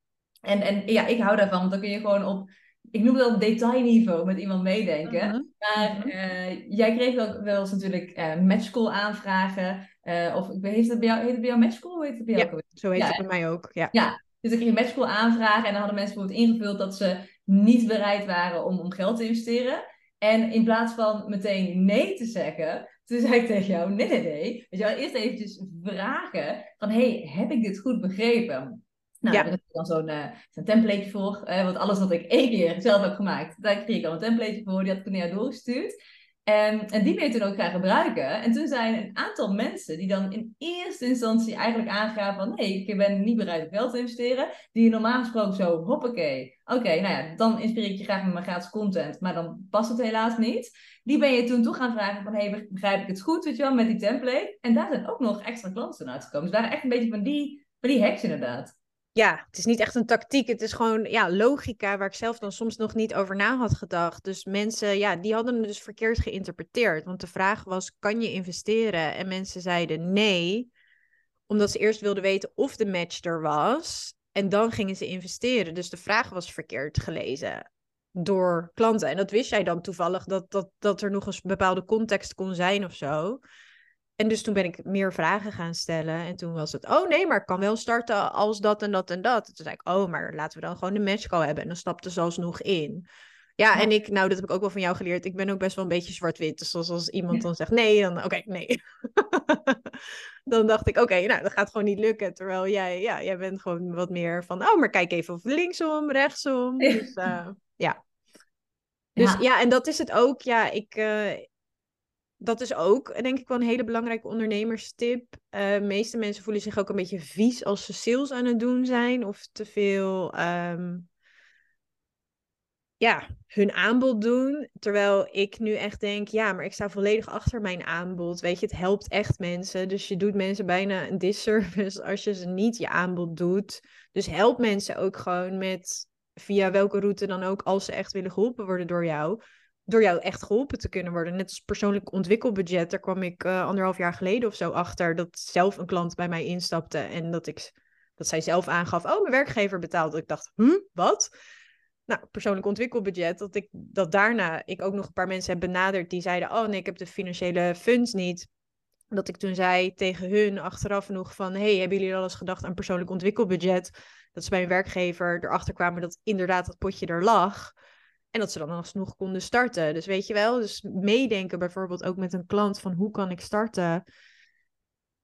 En, en ja, ik hou daarvan, want dan kun je gewoon op ik noem het al detailniveau met iemand meedenken. Mhm. Maar Mhm. eh, jij kreeg ook wel eens natuurlijk eh matchcall aanvragen. Of ik heeft het bij jou, heet het bij jou matchcall? Hoe heet het bij jou Ja. Zo heet Ja, het bij mij ook. Ja. Ja, dus dan kreeg matchcall aanvragen en dan hadden mensen bijvoorbeeld ingevuld dat ze niet bereid waren om, om geld te investeren. En in plaats van meteen nee te zeggen, toen zei ik tegen jou, nee, nee, nee. Weet je wel, eerst eventjes vragen van, hey, heb ik dit goed begrepen? Nou, Ja. daar heb ik dan zo'n zo'n template voor. eh, want alles wat ik één keer zelf heb gemaakt, daar kreeg ik al een template voor. Die had ik naar jou doorgestuurd. En, en die ben je toen ook gaan gebruiken. En toen zijn een aantal mensen die dan in eerste instantie eigenlijk aangaven van... nee, ik ben niet bereid om geld te investeren. Die normaal gesproken zo, hoppakee. Oké, nou ja, dan inspireer ik je graag met mijn gratis content. Maar dan past het helaas niet. Die ben je toen toe gaan vragen van... hey, begrijp ik het goed, weet je wel, met die template? En daar zijn ook nog extra klanten uitgekomen. Dus waren echt een beetje van die, van die hacks inderdaad. Ja, het is niet echt een tactiek. Het is gewoon ja, logica waar ik zelf dan soms nog niet over na had gedacht. Dus mensen, ja, die hadden het dus verkeerd geïnterpreteerd. Want de vraag was, kan je investeren? En mensen zeiden nee, omdat ze eerst wilden weten of de match er was. En dan gingen ze investeren. Dus de vraag was verkeerd gelezen door klanten. En dat wist jij dan toevallig, dat, dat, dat er nog een bepaalde context kon zijn of zo. En dus toen ben ik meer vragen gaan stellen. En toen was het, oh nee, maar ik kan wel starten als dat en dat en dat. Toen zei ik, oh, maar laten we dan gewoon de matchcall hebben. En dan stapte ze alsnog in. Ja, en ik, nou, dat heb ik ook wel van jou geleerd. Ik ben ook best wel een beetje zwart-wit. Dus als, als iemand dan zegt nee, dan oké, nee. dan dacht ik, oké, nou, dat gaat gewoon niet lukken. Terwijl jij, ja, jij bent gewoon wat meer van, oh, maar kijk even of linksom, rechtsom. Dus eh, ja. Dus Ja. ja. en dat is het ook. Ja, ik, eh, dat is ook denk ik wel een hele belangrijke ondernemerstip. Eh, de meeste mensen voelen zich ook een beetje vies als ze sales aan het doen zijn. Of te veel ehm, ja, hun aanbod doen. Terwijl ik nu echt denk, ja, maar ik sta volledig achter mijn aanbod. Weet je, het helpt echt mensen. Dus je doet mensen bijna een disservice als je ze niet je aanbod doet. Dus help mensen ook gewoon met via welke route dan ook, als ze echt willen geholpen worden door jou. Door jou echt geholpen te kunnen worden. Net als persoonlijk ontwikkelbudget. Daar kwam ik eh, anderhalf jaar geleden of zo achter. Dat zelf een klant bij mij instapte. En dat, ik, dat zij zelf aangaf. Oh, mijn werkgever betaalt. Ik dacht, huh, wat? Nou, persoonlijk ontwikkelbudget. Dat, ik, dat daarna ik ook nog een paar mensen heb benaderd. Die zeiden, oh nee, ik heb de financiële funds niet. Dat ik toen zei tegen hun achteraf nog van... hey, hebben jullie al eens gedacht aan persoonlijk ontwikkelbudget? Dat ze bij een werkgever erachter kwamen dat inderdaad dat potje er lag. En dat ze dan alsnog konden starten. Dus weet je wel, dus meedenken bijvoorbeeld ook met een klant van hoe kan ik starten?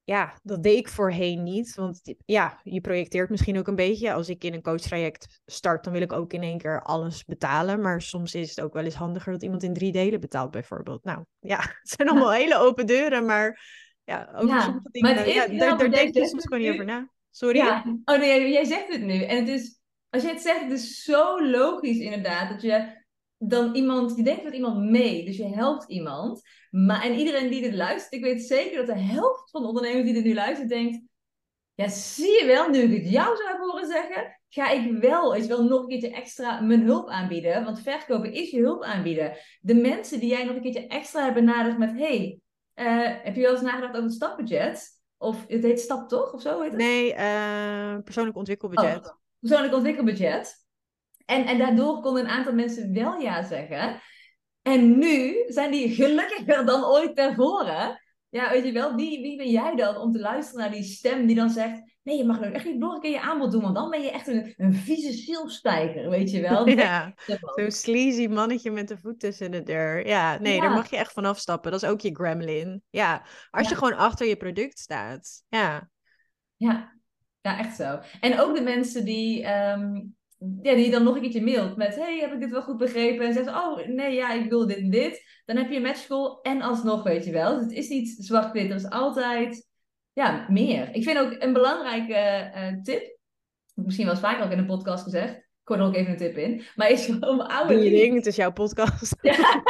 Ja, dat deed ik voorheen niet. Want ja, je projecteert misschien ook een beetje. Als ik in een coachtraject start, dan wil ik ook in één keer alles betalen. Maar soms is het ook wel eens handiger dat iemand in drie delen betaalt, bijvoorbeeld. Nou ja, het zijn allemaal hele open deuren. Maar ja, over Ja, sommige dingen, maar ja, daar, denk je soms gewoon niet over na. Sorry? Ja, oh nee, jij- jij zegt het nu. En het is, als je het zegt, het is zo logisch inderdaad dat je dan iemand, je denkt met iemand mee, dus je helpt iemand. Maar, en iedereen die dit luistert, ik weet zeker dat de helft van de ondernemers die dit nu luistert, denkt, ja, zie je wel, nu ik het jou zou hebben horen zeggen, ga ik wel, weet je wel, nog een keertje extra mijn hulp aanbieden. Want verkopen is je hulp aanbieden. De mensen die jij nog een keertje extra hebt benaderd met, hey, eh, heb je wel eens nagedacht over het stapbudget? Of het heet stap toch, of zo heet het? Nee, eh, persoonlijk ontwikkelbudget. Oh, persoonlijk ontwikkelbudget. En, en daardoor konden een aantal mensen wel ja zeggen. En nu zijn die gelukkiger dan ooit tevoren. Ja, weet je wel, wie, wie ben jij dan om te luisteren naar die stem die dan zegt... Nee, je mag nou echt niet nog een keer je aanbod doen, want dan ben je echt een, een vieze zielstijger, weet je wel. Ja, zo'n sleazy mannetje met de voet tussen de deur. Ja, nee, Ja. daar mag je echt van afstappen. Dat is ook je gremlin. Ja, als Ja. je gewoon achter je product staat. Ja, Ja, ja, echt zo. En ook de mensen die, ehm, ja, die dan nog een keertje mailt met... Hey, heb ik dit wel goed begrepen? En zeggen ze, oh, nee, ja, ik wil dit en dit. Dan heb je een matchcall en alsnog, weet je wel. Dus het is niet zwart-wit, er is altijd ja, meer. Ik vind ook een belangrijke eh, tip... Misschien wel eens vaker ook in een podcast gezegd. Ik gooi er ook even een tip in. Maar is om oude doe je ding, het is jouw podcast. Ja.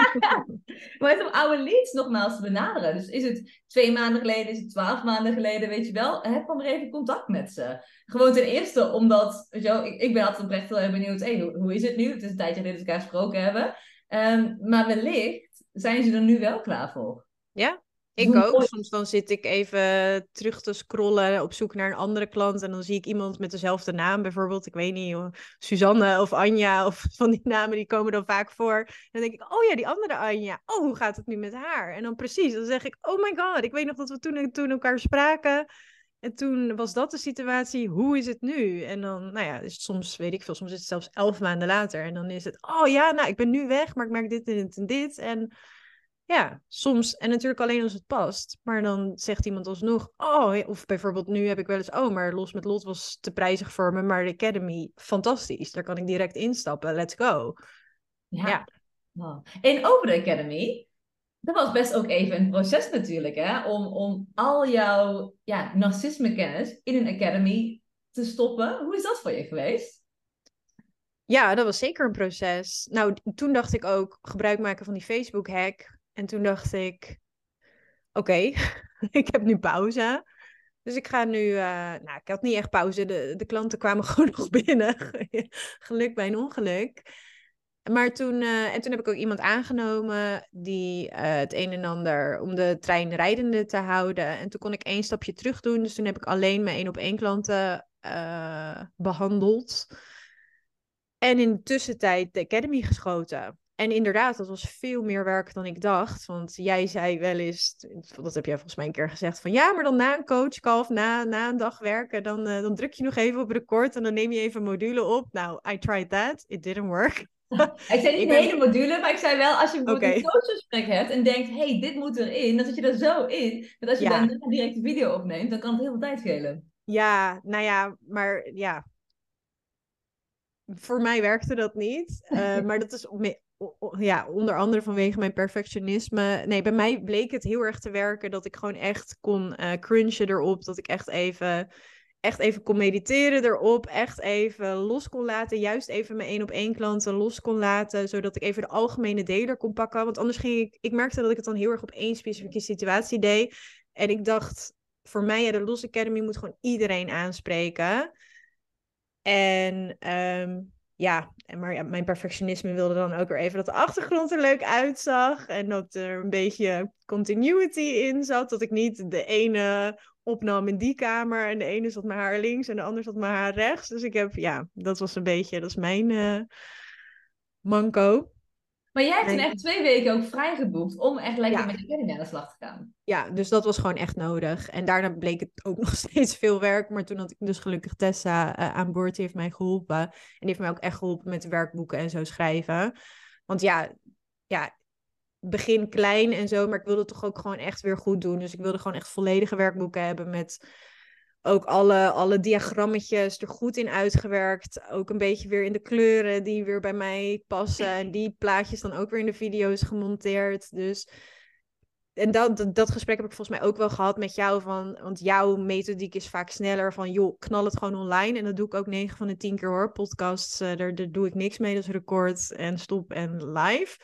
maar het om oude leads nogmaals te benaderen. Dus is het twee maanden geleden, is het twaalf maanden geleden, weet je wel. Heb dan maar even contact met ze. Gewoon ten eerste omdat, weet je wel, ik, ik ben altijd oprecht heel erg benieuwd. Hey, hoe, hoe is het nu? Het is een tijdje geleden dat we elkaar gesproken hebben. Ehm, maar wellicht zijn ze er nu wel klaar voor. Ja, Ik ook. Soms dan zit ik even terug te scrollen op zoek naar een andere klant. En dan zie ik iemand met dezelfde naam. Bijvoorbeeld, ik weet niet, Suzanne of Anja of van die namen die komen dan vaak voor. En dan denk ik, oh ja, die andere Anja. Oh, hoe gaat het nu met haar? En dan precies, dan zeg ik, oh my god. Ik weet nog dat we toen, toen elkaar spraken. En toen was dat de situatie, hoe is het nu? En dan, nou ja, dus soms weet ik veel, soms is het zelfs elf maanden later. En dan is het, oh ja, nou, ik ben nu weg, maar ik merk dit en dit en dit. En ja, soms, en natuurlijk alleen als het past. Maar dan zegt iemand alsnog, oh, of bijvoorbeeld nu heb ik wel eens, oh, maar Los met Lot was te prijzig voor me, maar de Academy, fantastisch. Daar kan ik direct instappen, let's go. Ja. ja. En over de Academy, dat was best ook even een proces natuurlijk, hè? Om, om al jouw ja, narcisme-kennis in een academy te stoppen. Hoe is dat voor je geweest? Ja, dat was zeker een proces. Nou, toen dacht ik ook gebruik maken van die Facebook-hack. En toen dacht ik, oké, ik heb nu pauze. Dus ik ga nu, uh, nou, ik had niet echt pauze. De, de klanten kwamen gewoon nog binnen. Geluk bij een ongeluk. Maar toen, uh, en toen heb ik ook iemand aangenomen die uh, het een en ander om de trein rijdende te houden. En toen kon ik één stapje terug doen. Dus toen heb ik alleen mijn één op één klanten behandeld. En in de tussentijd de Academy geschoten. En inderdaad, dat was veel meer werk dan ik dacht. Want jij zei wel eens, dat heb jij volgens mij een keer gezegd, van ja, maar dan na een coachcall of na, na een dag werken, dan, dan druk je nog even op record en dan neem je even een module op. Nou, I tried that. It didn't work. ik zei niet de hele module, maar ik zei wel, als je bijvoorbeeld okay. een coachgesprek hebt en denkt, hey, dit moet erin, dan zit je er zo in, dat als je ja. dan direct de video opneemt, dan kan het heel veel tijd schelen. Ja, nou ja, maar ja. Voor mij werkte dat niet. Uh, maar dat is ja, onder andere vanwege mijn perfectionisme. Nee, bij mij bleek het heel erg te werken dat ik gewoon echt kon uh, crunchen erop. Dat ik echt even echt even kon mediteren erop. Echt even los kon laten. Juist even mijn één op één klanten los kon laten. Zodat ik even de algemene deler kon pakken. Want anders ging ik. Ik merkte dat ik het dan heel erg op één specifieke situatie deed. En ik dacht, voor mij, ja, de Los Academy moet gewoon iedereen aanspreken. En um, ja, maar ja, mijn perfectionisme wilde dan ook weer even dat de achtergrond er leuk uitzag. En dat er een beetje continuity in zat. Dat ik niet de ene opnam in die kamer. En de ene zat mijn haar links en de ander zat mijn haar rechts. Dus ik heb, ja, dat was een beetje, dat is mijn uh, manco. Maar jij hebt toen echt twee weken ook vrijgeboekt om echt lekker met de kleding aan de slag te gaan. Ja, dus dat was gewoon echt nodig. En daarna bleek het ook nog steeds veel werk. Maar toen had ik dus gelukkig Tessa uh, aan boord. Die heeft mij geholpen. En die heeft mij ook echt geholpen met werkboeken en zo schrijven. Want ja, ja, begin klein en zo. Maar ik wilde het toch ook gewoon echt weer goed doen. Dus ik wilde gewoon echt volledige werkboeken hebben met ook alle, alle diagrammetjes er goed in uitgewerkt. Ook een beetje weer in de kleuren die weer bij mij passen. En die plaatjes dan ook weer in de video's gemonteerd. Dus. En dat, dat, gesprek heb ik volgens mij ook wel gehad met jou. Van, want jouw methodiek is vaak sneller van, joh, knal het gewoon online. En dat doe ik ook 9 van de 10 keer hoor. Podcasts, uh, daar, daar doe ik niks mee. Dus record en stop en live.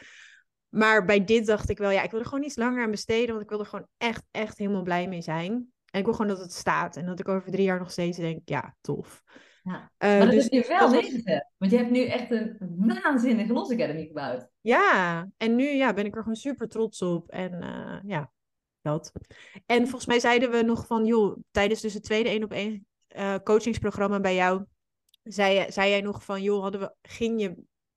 Maar bij dit dacht ik wel, ja, ik wil er gewoon iets langer aan besteden. Want ik wil er gewoon echt, echt helemaal blij mee zijn. En ik wil gewoon dat het staat. En dat ik over drie jaar nog steeds denk, ja, tof. Ja. Uh, maar dat dus, is je wel weten. Want je hebt nu echt een waanzinnige Los Academy gebouwd. Ja, en nu ja, ben ik er gewoon super trots op. En uh, ja, dat. En volgens mij zeiden we nog van, joh, tijdens dus het tweede één op één uh, coachingsprogramma bij jou, zei, zei jij nog van, joh, hadden we, ging je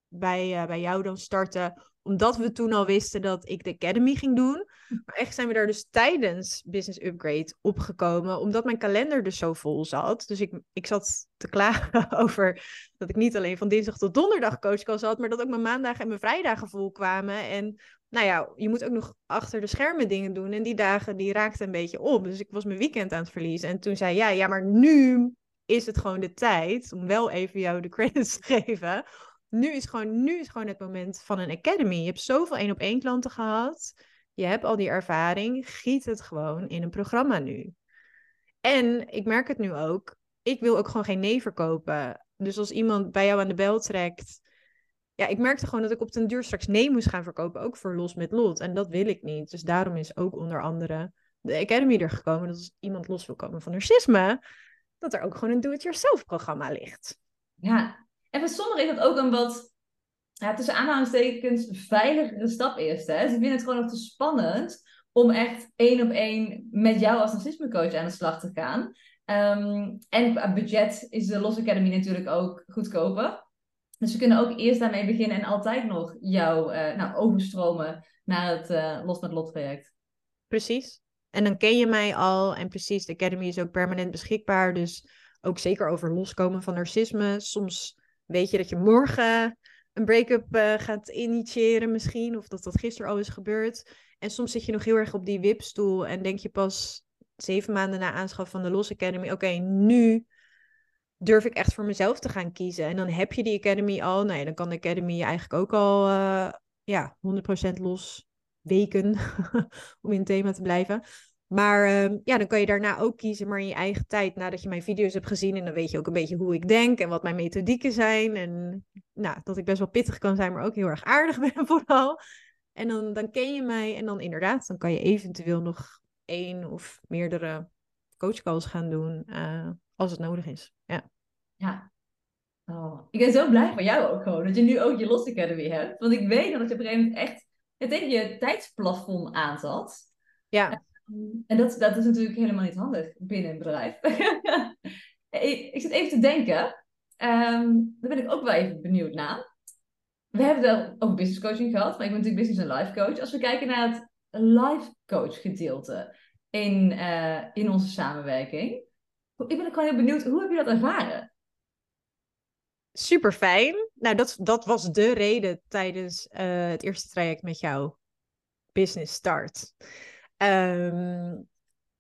bij, bij jou dan starten omdat we toen al wisten dat ik de Academy ging doen. Maar echt zijn we daar dus tijdens Business Upgrade opgekomen. Omdat mijn kalender dus zo vol zat. Dus ik, ik zat te klagen over dat ik niet alleen van dinsdag tot donderdag coachcalls had. Maar dat ook mijn maandagen en mijn vrijdagen vol kwamen. En nou ja, je moet ook nog achter de schermen dingen doen. En die dagen die raakten een beetje op. Dus ik was mijn weekend aan het verliezen. En toen zei jij, ja, ja, maar nu is het gewoon de tijd om wel even jou de credits te geven nu is, gewoon, nu is gewoon het moment van een academy. Je hebt zoveel één op één klanten gehad. Je hebt al die ervaring. Giet het gewoon in een programma nu. En ik merk het nu ook. Ik wil ook gewoon geen nee verkopen. Dus als iemand bij jou aan de bel trekt. Ja, ik merkte gewoon dat ik op den duur straks nee moest gaan verkopen. Ook voor los met lot. En dat wil ik niet. Dus daarom is ook onder andere de Academy er gekomen. Dat als iemand los wil komen van narcisme. Dat er ook gewoon een do-it-yourself programma ligt. Ja, en voor sommigen is dat ook een wat, ja, tussen aanhalingstekens, veiligere stap eerst. Hè? Ze vinden het gewoon nog te spannend om echt één op één met jou als narcismecoach aan de slag te gaan. Ehm, en qua budget is de Los Academy natuurlijk ook goedkoper. Dus we kunnen ook eerst daarmee beginnen en altijd nog jou uh, nou, overstromen naar het uh, Los met Lot traject. Precies. En dan ken je mij al. En precies, de Academy is ook permanent beschikbaar. Dus ook zeker over loskomen van narcisme. Soms weet je dat je morgen een break-up uh, gaat initiëren misschien. Of dat dat gisteren al is gebeurd. En soms zit je nog heel erg op die wipstoel en denk je pas zeven maanden na aanschaf van de Los Academy, oké, nu durf ik echt voor mezelf te gaan kiezen. En dan heb je die Academy al. Nou ja, dan kan de Academy eigenlijk ook al uh, ja, 100% los weken om in het thema te blijven. Maar uh, ja, dan kan je daarna ook kiezen, maar in je eigen tijd, nadat je mijn video's hebt gezien. En dan weet je ook een beetje hoe ik denk en wat mijn methodieken zijn. En nou, dat ik best wel pittig kan zijn, maar ook heel erg aardig ben vooral. En dan, dan ken je mij en dan inderdaad, dan kan je eventueel nog één of meerdere coachcalls gaan doen uh, als het nodig is. Ja. Ja. Oh, ik ben zo blij voor jou ook gewoon, dat je nu ook je Lost Academy hebt. Want ik weet dat je op een gegeven moment echt tegen je tijdsplafond aanzat. Ja. En dat, dat is natuurlijk helemaal niet handig binnen een bedrijf. ik zit even te denken. Um, daar ben ik ook wel even benieuwd naar we hebben het over business coaching gehad, maar ik ben natuurlijk business en life coach. Als we kijken naar het life coach gedeelte in, uh, in onze samenwerking. Ik ben gewoon heel benieuwd, hoe heb je dat ervaren? Super fijn. Nou, dat, dat was de reden tijdens uh, het eerste traject met jou. Business Start. Um,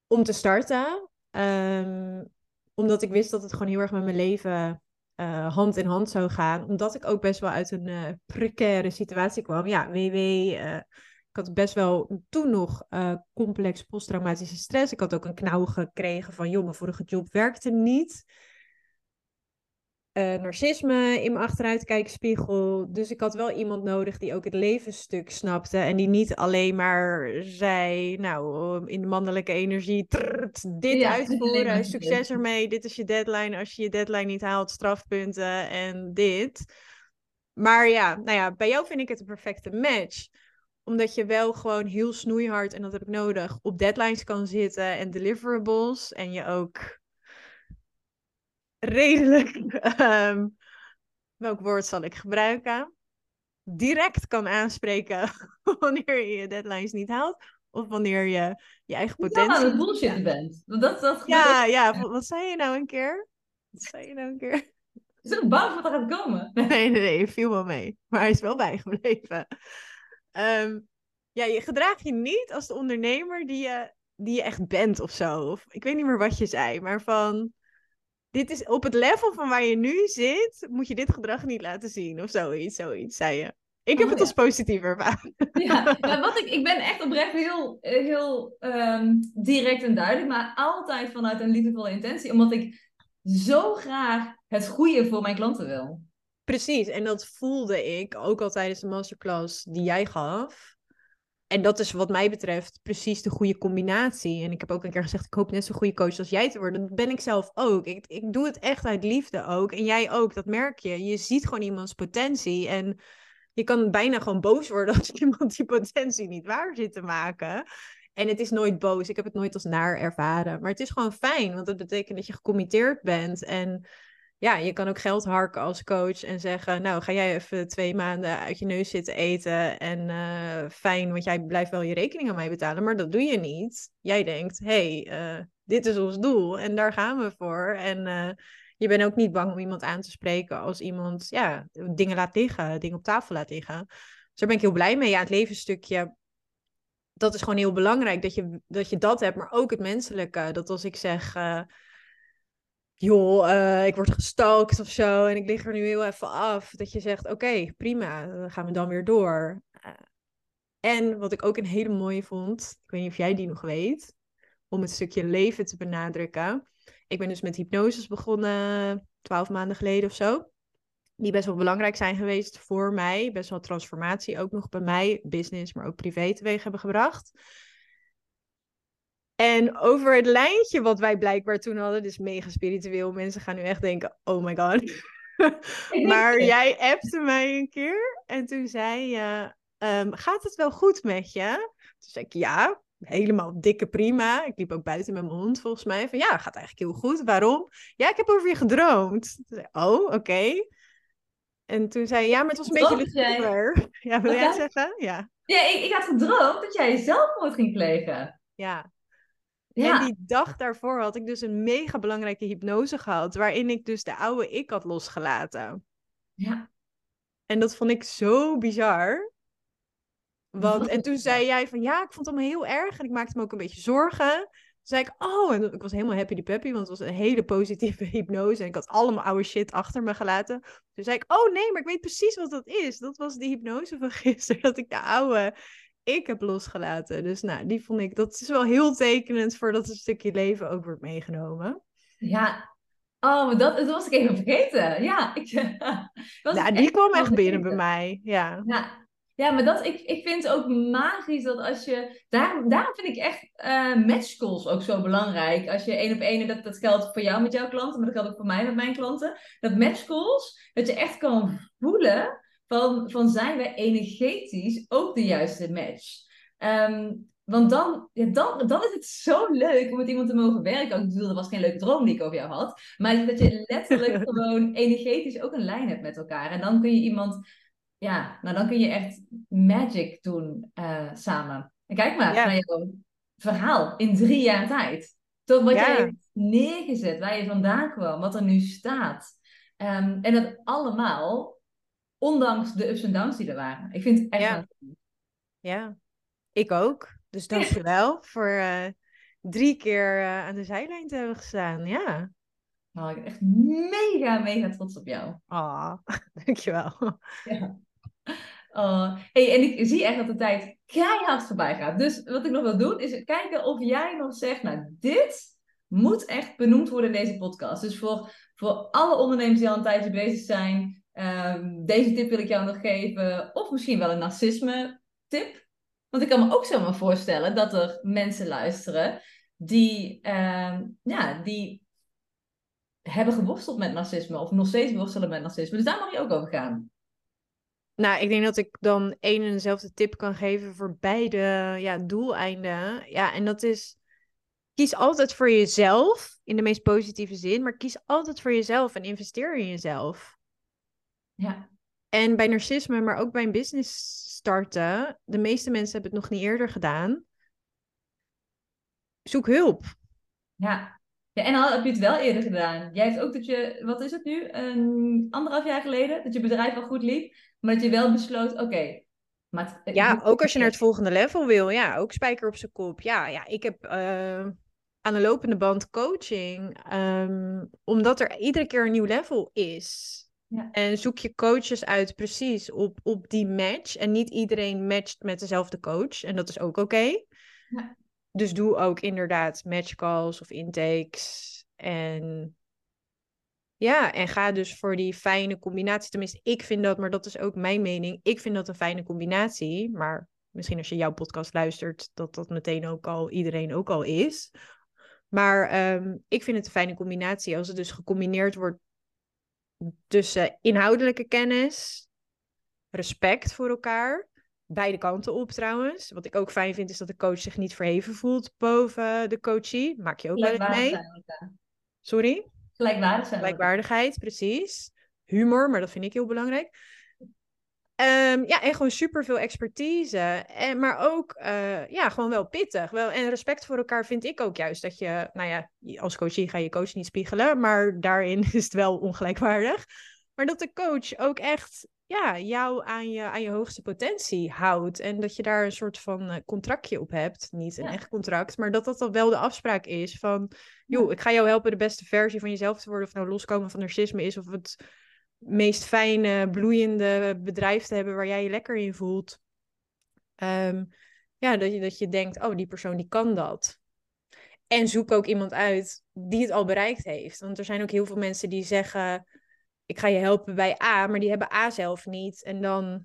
om te starten. Um, omdat ik wist dat het gewoon heel erg met mijn leven uh, hand in hand zou gaan. Omdat ik ook best wel uit een uh, precaire situatie kwam. Ja, WW. Eh, ik had best wel toen nog complex posttraumatische stress. Ik had ook een knauw gekregen van, joh, mijn vorige job werkte niet narcisme in mijn achteruitkijkspiegel. Dus ik had wel iemand nodig die ook het levensstuk snapte. En die niet alleen maar zei, nou, in de mannelijke energie, dit uitvoeren, succes ermee, dit is je deadline. Als je je deadline niet haalt, strafpunten en dit. Maar ja, nou ja, bij jou vind ik het een perfecte match omdat je wel gewoon heel snoeihard, en dat heb ik nodig, op deadlines kan zitten en deliverables. En je ook redelijk, um, welk woord zal ik gebruiken? Direct kan aanspreken wanneer je je deadlines niet haalt. Of wanneer je je eigen potentie... Ja, dat bullshit bent. Dat, dat ja, ja, wat zei je nou een keer? Wat zei je nou een keer? Is er bang wat er gaat komen? Nee, nee, nee, viel wel mee. Maar hij is wel bijgebleven. Um, ja, je gedraagt je niet als de ondernemer die je, die je echt bent of zo. Of, ik weet niet meer wat je zei, maar van dit is op het level van waar je nu zit, moet je dit gedrag niet laten zien of zoiets, zoiets, zei je. Ik heb oh, het als positief ervaren. Ja, ja wat ik, ik ben echt oprecht heel, heel um, direct en duidelijk, maar altijd vanuit een liefdevolle intentie, omdat ik zo graag het goede voor mijn klanten wil. Precies, en dat voelde ik ook al tijdens de masterclass die jij gaf en dat is wat mij betreft precies de goede combinatie. En ik heb ook een keer gezegd, ik hoop net zo'n goede coach als jij te worden. Dat ben ik zelf ook. Ik, ik doe het echt uit liefde ook. En jij ook, dat merk je. Je ziet gewoon iemands potentie. En je kan bijna gewoon boos worden als iemand die potentie niet waar zit te maken. En het is nooit boos. Ik heb het nooit als naar ervaren. Maar het is gewoon fijn, want dat betekent dat je gecommitteerd bent. En ja, je kan ook geld harken als coach en zeggen, nou ga jij even twee maanden uit je neus zitten eten en uh, fijn, want jij blijft wel je rekening aan mij betalen, maar dat doe je niet. Jij denkt, hé, hey, uh, dit is ons doel en daar gaan we voor. En uh, je bent ook niet bang om iemand aan te spreken als iemand ja, dingen laat liggen, dingen op tafel laat liggen. Dus daar ben ik heel blij mee. Ja, het levensstukje, dat is gewoon heel belangrijk dat je dat, je dat hebt, maar ook het menselijke. Dat als ik zeg joh, uh, ik word gestalkt of zo en ik lig er nu heel even af. Dat je zegt, oké, prima, dan gaan we dan weer door. Uh, en wat ik ook een hele mooie vond, ik weet niet of jij die nog weet, om het stukje leven te benadrukken. Ik ben dus met hypnoses begonnen, twaalf maanden geleden of zo. Die best wel belangrijk zijn geweest voor mij. Best wel transformatie ook nog bij mij, business, maar ook privé teweeg hebben gebracht. En over het lijntje wat wij blijkbaar toen hadden, dus mega spiritueel. Mensen gaan nu echt denken, oh my god. maar jij appte mij een keer en toen zei je, um, gaat het wel goed met je? Toen zei ik, ja. helemaal dikke prima. Ik liep ook buiten met mijn hond volgens mij. Van ja, gaat eigenlijk heel goed. Waarom? Ja, ik heb over je gedroomd. Zei, oh, oké. En toen zei je, ja, maar het was een beetje luguber. Ja, wil jij het zeggen? Ja. Ja, ik, ik had gedroomd dat jij zelfmoord ging plegen. Ja. Ja. En die dag daarvoor had ik dus een mega belangrijke hypnose gehad, waarin ik dus de oude ik had losgelaten. Ja. En dat vond ik zo bizar. Want, en toen zei jij van ja, ik vond het allemaal heel erg en ik maakte me ook een beetje zorgen. Toen zei ik, oh, en ik was helemaal happy die peppy, want het was een hele positieve hypnose en ik had allemaal oude shit achter me gelaten. Toen zei ik, oh nee, maar ik weet precies wat dat is. Dat was de hypnose van gisteren, dat ik de oude ik heb losgelaten. Dus nou, die vond ik, dat is wel heel tekenend voor dat een stukje leven ook wordt meegenomen. Ja, Oh, dat, dat was ik even vergeten. Ja, ik, ja die kwam echt binnen bij mij. Ja. ja. Ja, maar dat, ik, ik vind het ook magisch dat als je. Daarom, daarom vind ik echt uh, match calls ook zo belangrijk. Als je één op één, dat, dat geldt voor jou met jouw klanten, maar dat geldt ook voor mij met mijn klanten. Dat match calls, dat je echt kan voelen van, van zijn we energetisch ook de juiste match. Ehm, want dan, ja, dan, dan is het zo leuk om met iemand te mogen werken. Ik bedoel, dat was geen leuke droom die ik over jou had. Maar dat je letterlijk gewoon energetisch ook een lijn hebt met elkaar. En dan kun je iemand ja, nou dan kun je echt magic doen uh, samen. En kijk maar naar jouw verhaal in drie jaar tijd. Toch wat jij hebt neergezet, waar je vandaan kwam, wat er nu staat. Um, en dat allemaal, ondanks de ups en downs die er waren. Ik vind het echt... Ja, ja. ik ook. Dus dankjewel voor uh, drie keer uh, aan de zijlijn te hebben gestaan. Ja. Nou, ik ben echt mega, mega trots op jou. Ah, dankjewel. Ja. Uh, hey, en ik zie echt dat de tijd keihard voorbij gaat. Dus wat ik nog wil doen, is kijken of jij nog zegt, nou, dit moet echt benoemd worden in deze podcast. Dus voor, voor alle ondernemers die al een tijdje bezig zijn, um, deze tip wil ik jou nog geven. Of misschien wel een narcisme tip. Want ik kan me ook zomaar voorstellen dat er mensen luisteren die, um, ja, die hebben geworsteld met narcisme of nog steeds worstelen met narcisme. Dus daar mag je ook over gaan. Nou, ik denk dat ik dan één en dezelfde tip kan geven voor beide ja, doeleinden. Ja, en dat is kies altijd voor jezelf in de meest positieve zin, maar kies altijd voor jezelf en investeer in jezelf. Ja. En bij narcisme, maar ook bij een business starten, de meeste mensen hebben het nog niet eerder gedaan. Zoek hulp. Ja. ja, en al heb je het wel eerder gedaan. Jij hebt ook dat je, wat is het nu, een anderhalf jaar geleden, dat je bedrijf al goed liep. Maar dat je wel besloot, oké. maar ja, ook als je naar het volgende level wil. Ja, ook spijker op zijn kop. Ja, ja ik heb uh, aan de lopende band coaching. Um, omdat er iedere keer een nieuw level is. Ja. En zoek je coaches uit precies op, op die match. En niet iedereen matcht met dezelfde coach. En dat is ook oké. Ja. Dus doe ook inderdaad match calls of intakes. En ja, en ga dus voor die fijne combinatie. Tenminste, ik vind dat, maar dat is ook mijn mening. Ik vind dat een fijne combinatie. Maar misschien als je jouw podcast luistert, dat dat meteen ook al iedereen ook al is. Maar um, ik vind het een fijne combinatie als het dus gecombineerd wordt tussen inhoudelijke kennis, respect voor elkaar. Beide kanten op trouwens. Wat ik ook fijn vind, is dat de coach zich niet verheven voelt boven de coachie. Maak je ook wel eens mee. Sorry? Gelijkwaardigheid. Gelijkwaardigheid, precies. Humor, maar dat vind ik heel belangrijk. Um, ja, en gewoon super veel expertise. En, maar ook, uh, ja, gewoon wel pittig. Wel, en respect voor elkaar vind ik ook juist. Dat je, nou ja, als coachie ga je coach niet spiegelen. Maar daarin is het wel ongelijkwaardig. Maar dat de coach ook echt ja, jou aan je, aan je hoogste potentie houdt. En dat je daar een soort van uh, contractje op hebt. Niet een echt contract, maar dat dat dan wel de afspraak is van... joh, ik ga jou helpen de beste versie van jezelf te worden. Of nou loskomen van narcisme is, of het meest fijne, bloeiende bedrijf te hebben waar jij je lekker in voelt. Um, ja, dat je, dat je denkt, oh, die persoon die kan dat. En zoek ook iemand uit die het al bereikt heeft. Want er zijn ook heel veel mensen die zeggen ik ga je helpen bij A, maar die hebben A zelf niet. En dan,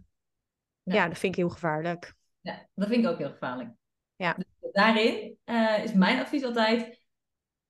ja, dat vind ik heel gevaarlijk. Ja, dat vind ik ook heel gevaarlijk. Ja. Dus daarin uh, is mijn advies altijd,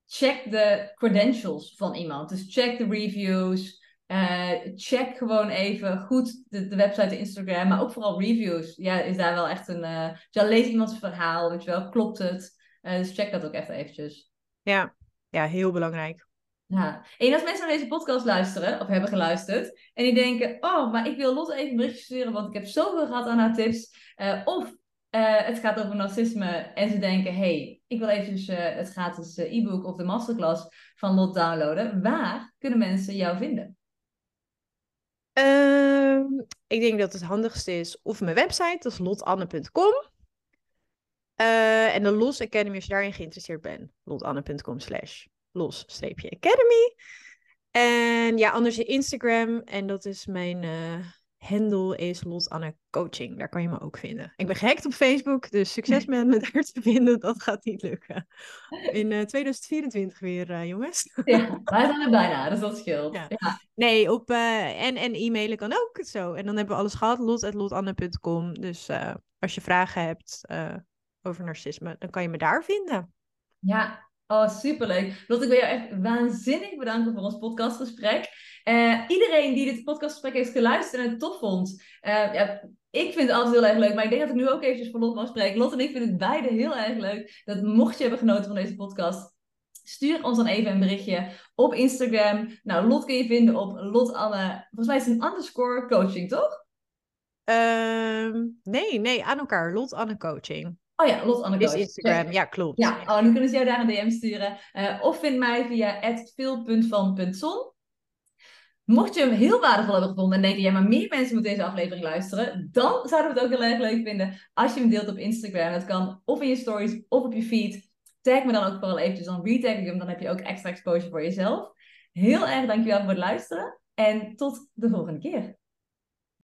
check de credentials van iemand. Dus check de reviews. Uh, check gewoon even goed de, de website, de Instagram, maar ook vooral reviews. Ja, is daar wel echt een. Uh, ja, lees iemands verhaal, weet je wel, klopt het? Uh, dus check dat ook echt eventjes. Ja, ja heel belangrijk. Ja. En als mensen naar deze podcast luisteren, of hebben geluisterd, en die denken: Oh, maar ik wil Lotte even een berichtje sturen, want ik heb zoveel gehad aan haar tips. of het gaat over narcisme en ze denken: hey, ik wil eventjes het gratis e-book of de masterclass van Lot downloaden. Waar kunnen mensen jou vinden? Ehm, ik denk dat het handigste is of mijn website, dat is lotanne.com. Uh, en de Los Academy, als je daarin geïnteresseerd bent, lotanne.com slash los-academy. En ja, anders Instagram. En dat is mijn uh, handle is Lot Anne Coaching. Daar kan je me ook vinden. Ik ben gehackt op Facebook, dus succes met me daar te vinden. Dat gaat niet lukken. In uh, eh, 2024 weer, uh, jongens. Ja, wij zijn er bijna, dus dat scheelt. Ja. Nee, op, uh, en, en e-mailen kan ook zo. En dan hebben we alles gehad, lot.lotanne.com. Dus als je vragen hebt over narcisme, dan kan je me daar vinden. Ja, Oh, superleuk. Lot, ik wil jou echt waanzinnig bedanken voor ons podcastgesprek. Uh, iedereen die dit podcastgesprek heeft geluisterd en het tof vond. Uh, ja, ik vind het altijd heel erg leuk, maar ik denk dat ik nu ook eventjes voor Lot mag spreken. Lot en ik vinden het beide heel erg leuk. Dat mocht je hebben genoten van deze podcast, stuur ons dan even een berichtje op Instagram. Nou, Lot kun je vinden op Lot Anne. Volgens mij is het een underscore coaching, toch? Uh, nee, nee, aan elkaar. Lot Anne Coaching. Oh ja, Lot Anne Is Instagram, ja, klopt. Ja, oh, nu kunnen ze jou daar een DM sturen. Uh, of vind mij via veel.van.zon. Mocht je hem heel waardevol hebben gevonden en denken, ja, maar meer mensen moeten deze aflevering luisteren, dan zouden we het ook heel erg leuk vinden als je hem deelt op Instagram. Dat kan of in je stories of op je feed. Tag me dan ook vooral eventjes, dan retag ik hem, dan heb je ook extra exposure voor jezelf. Heel erg dankjewel voor het luisteren en tot de volgende keer.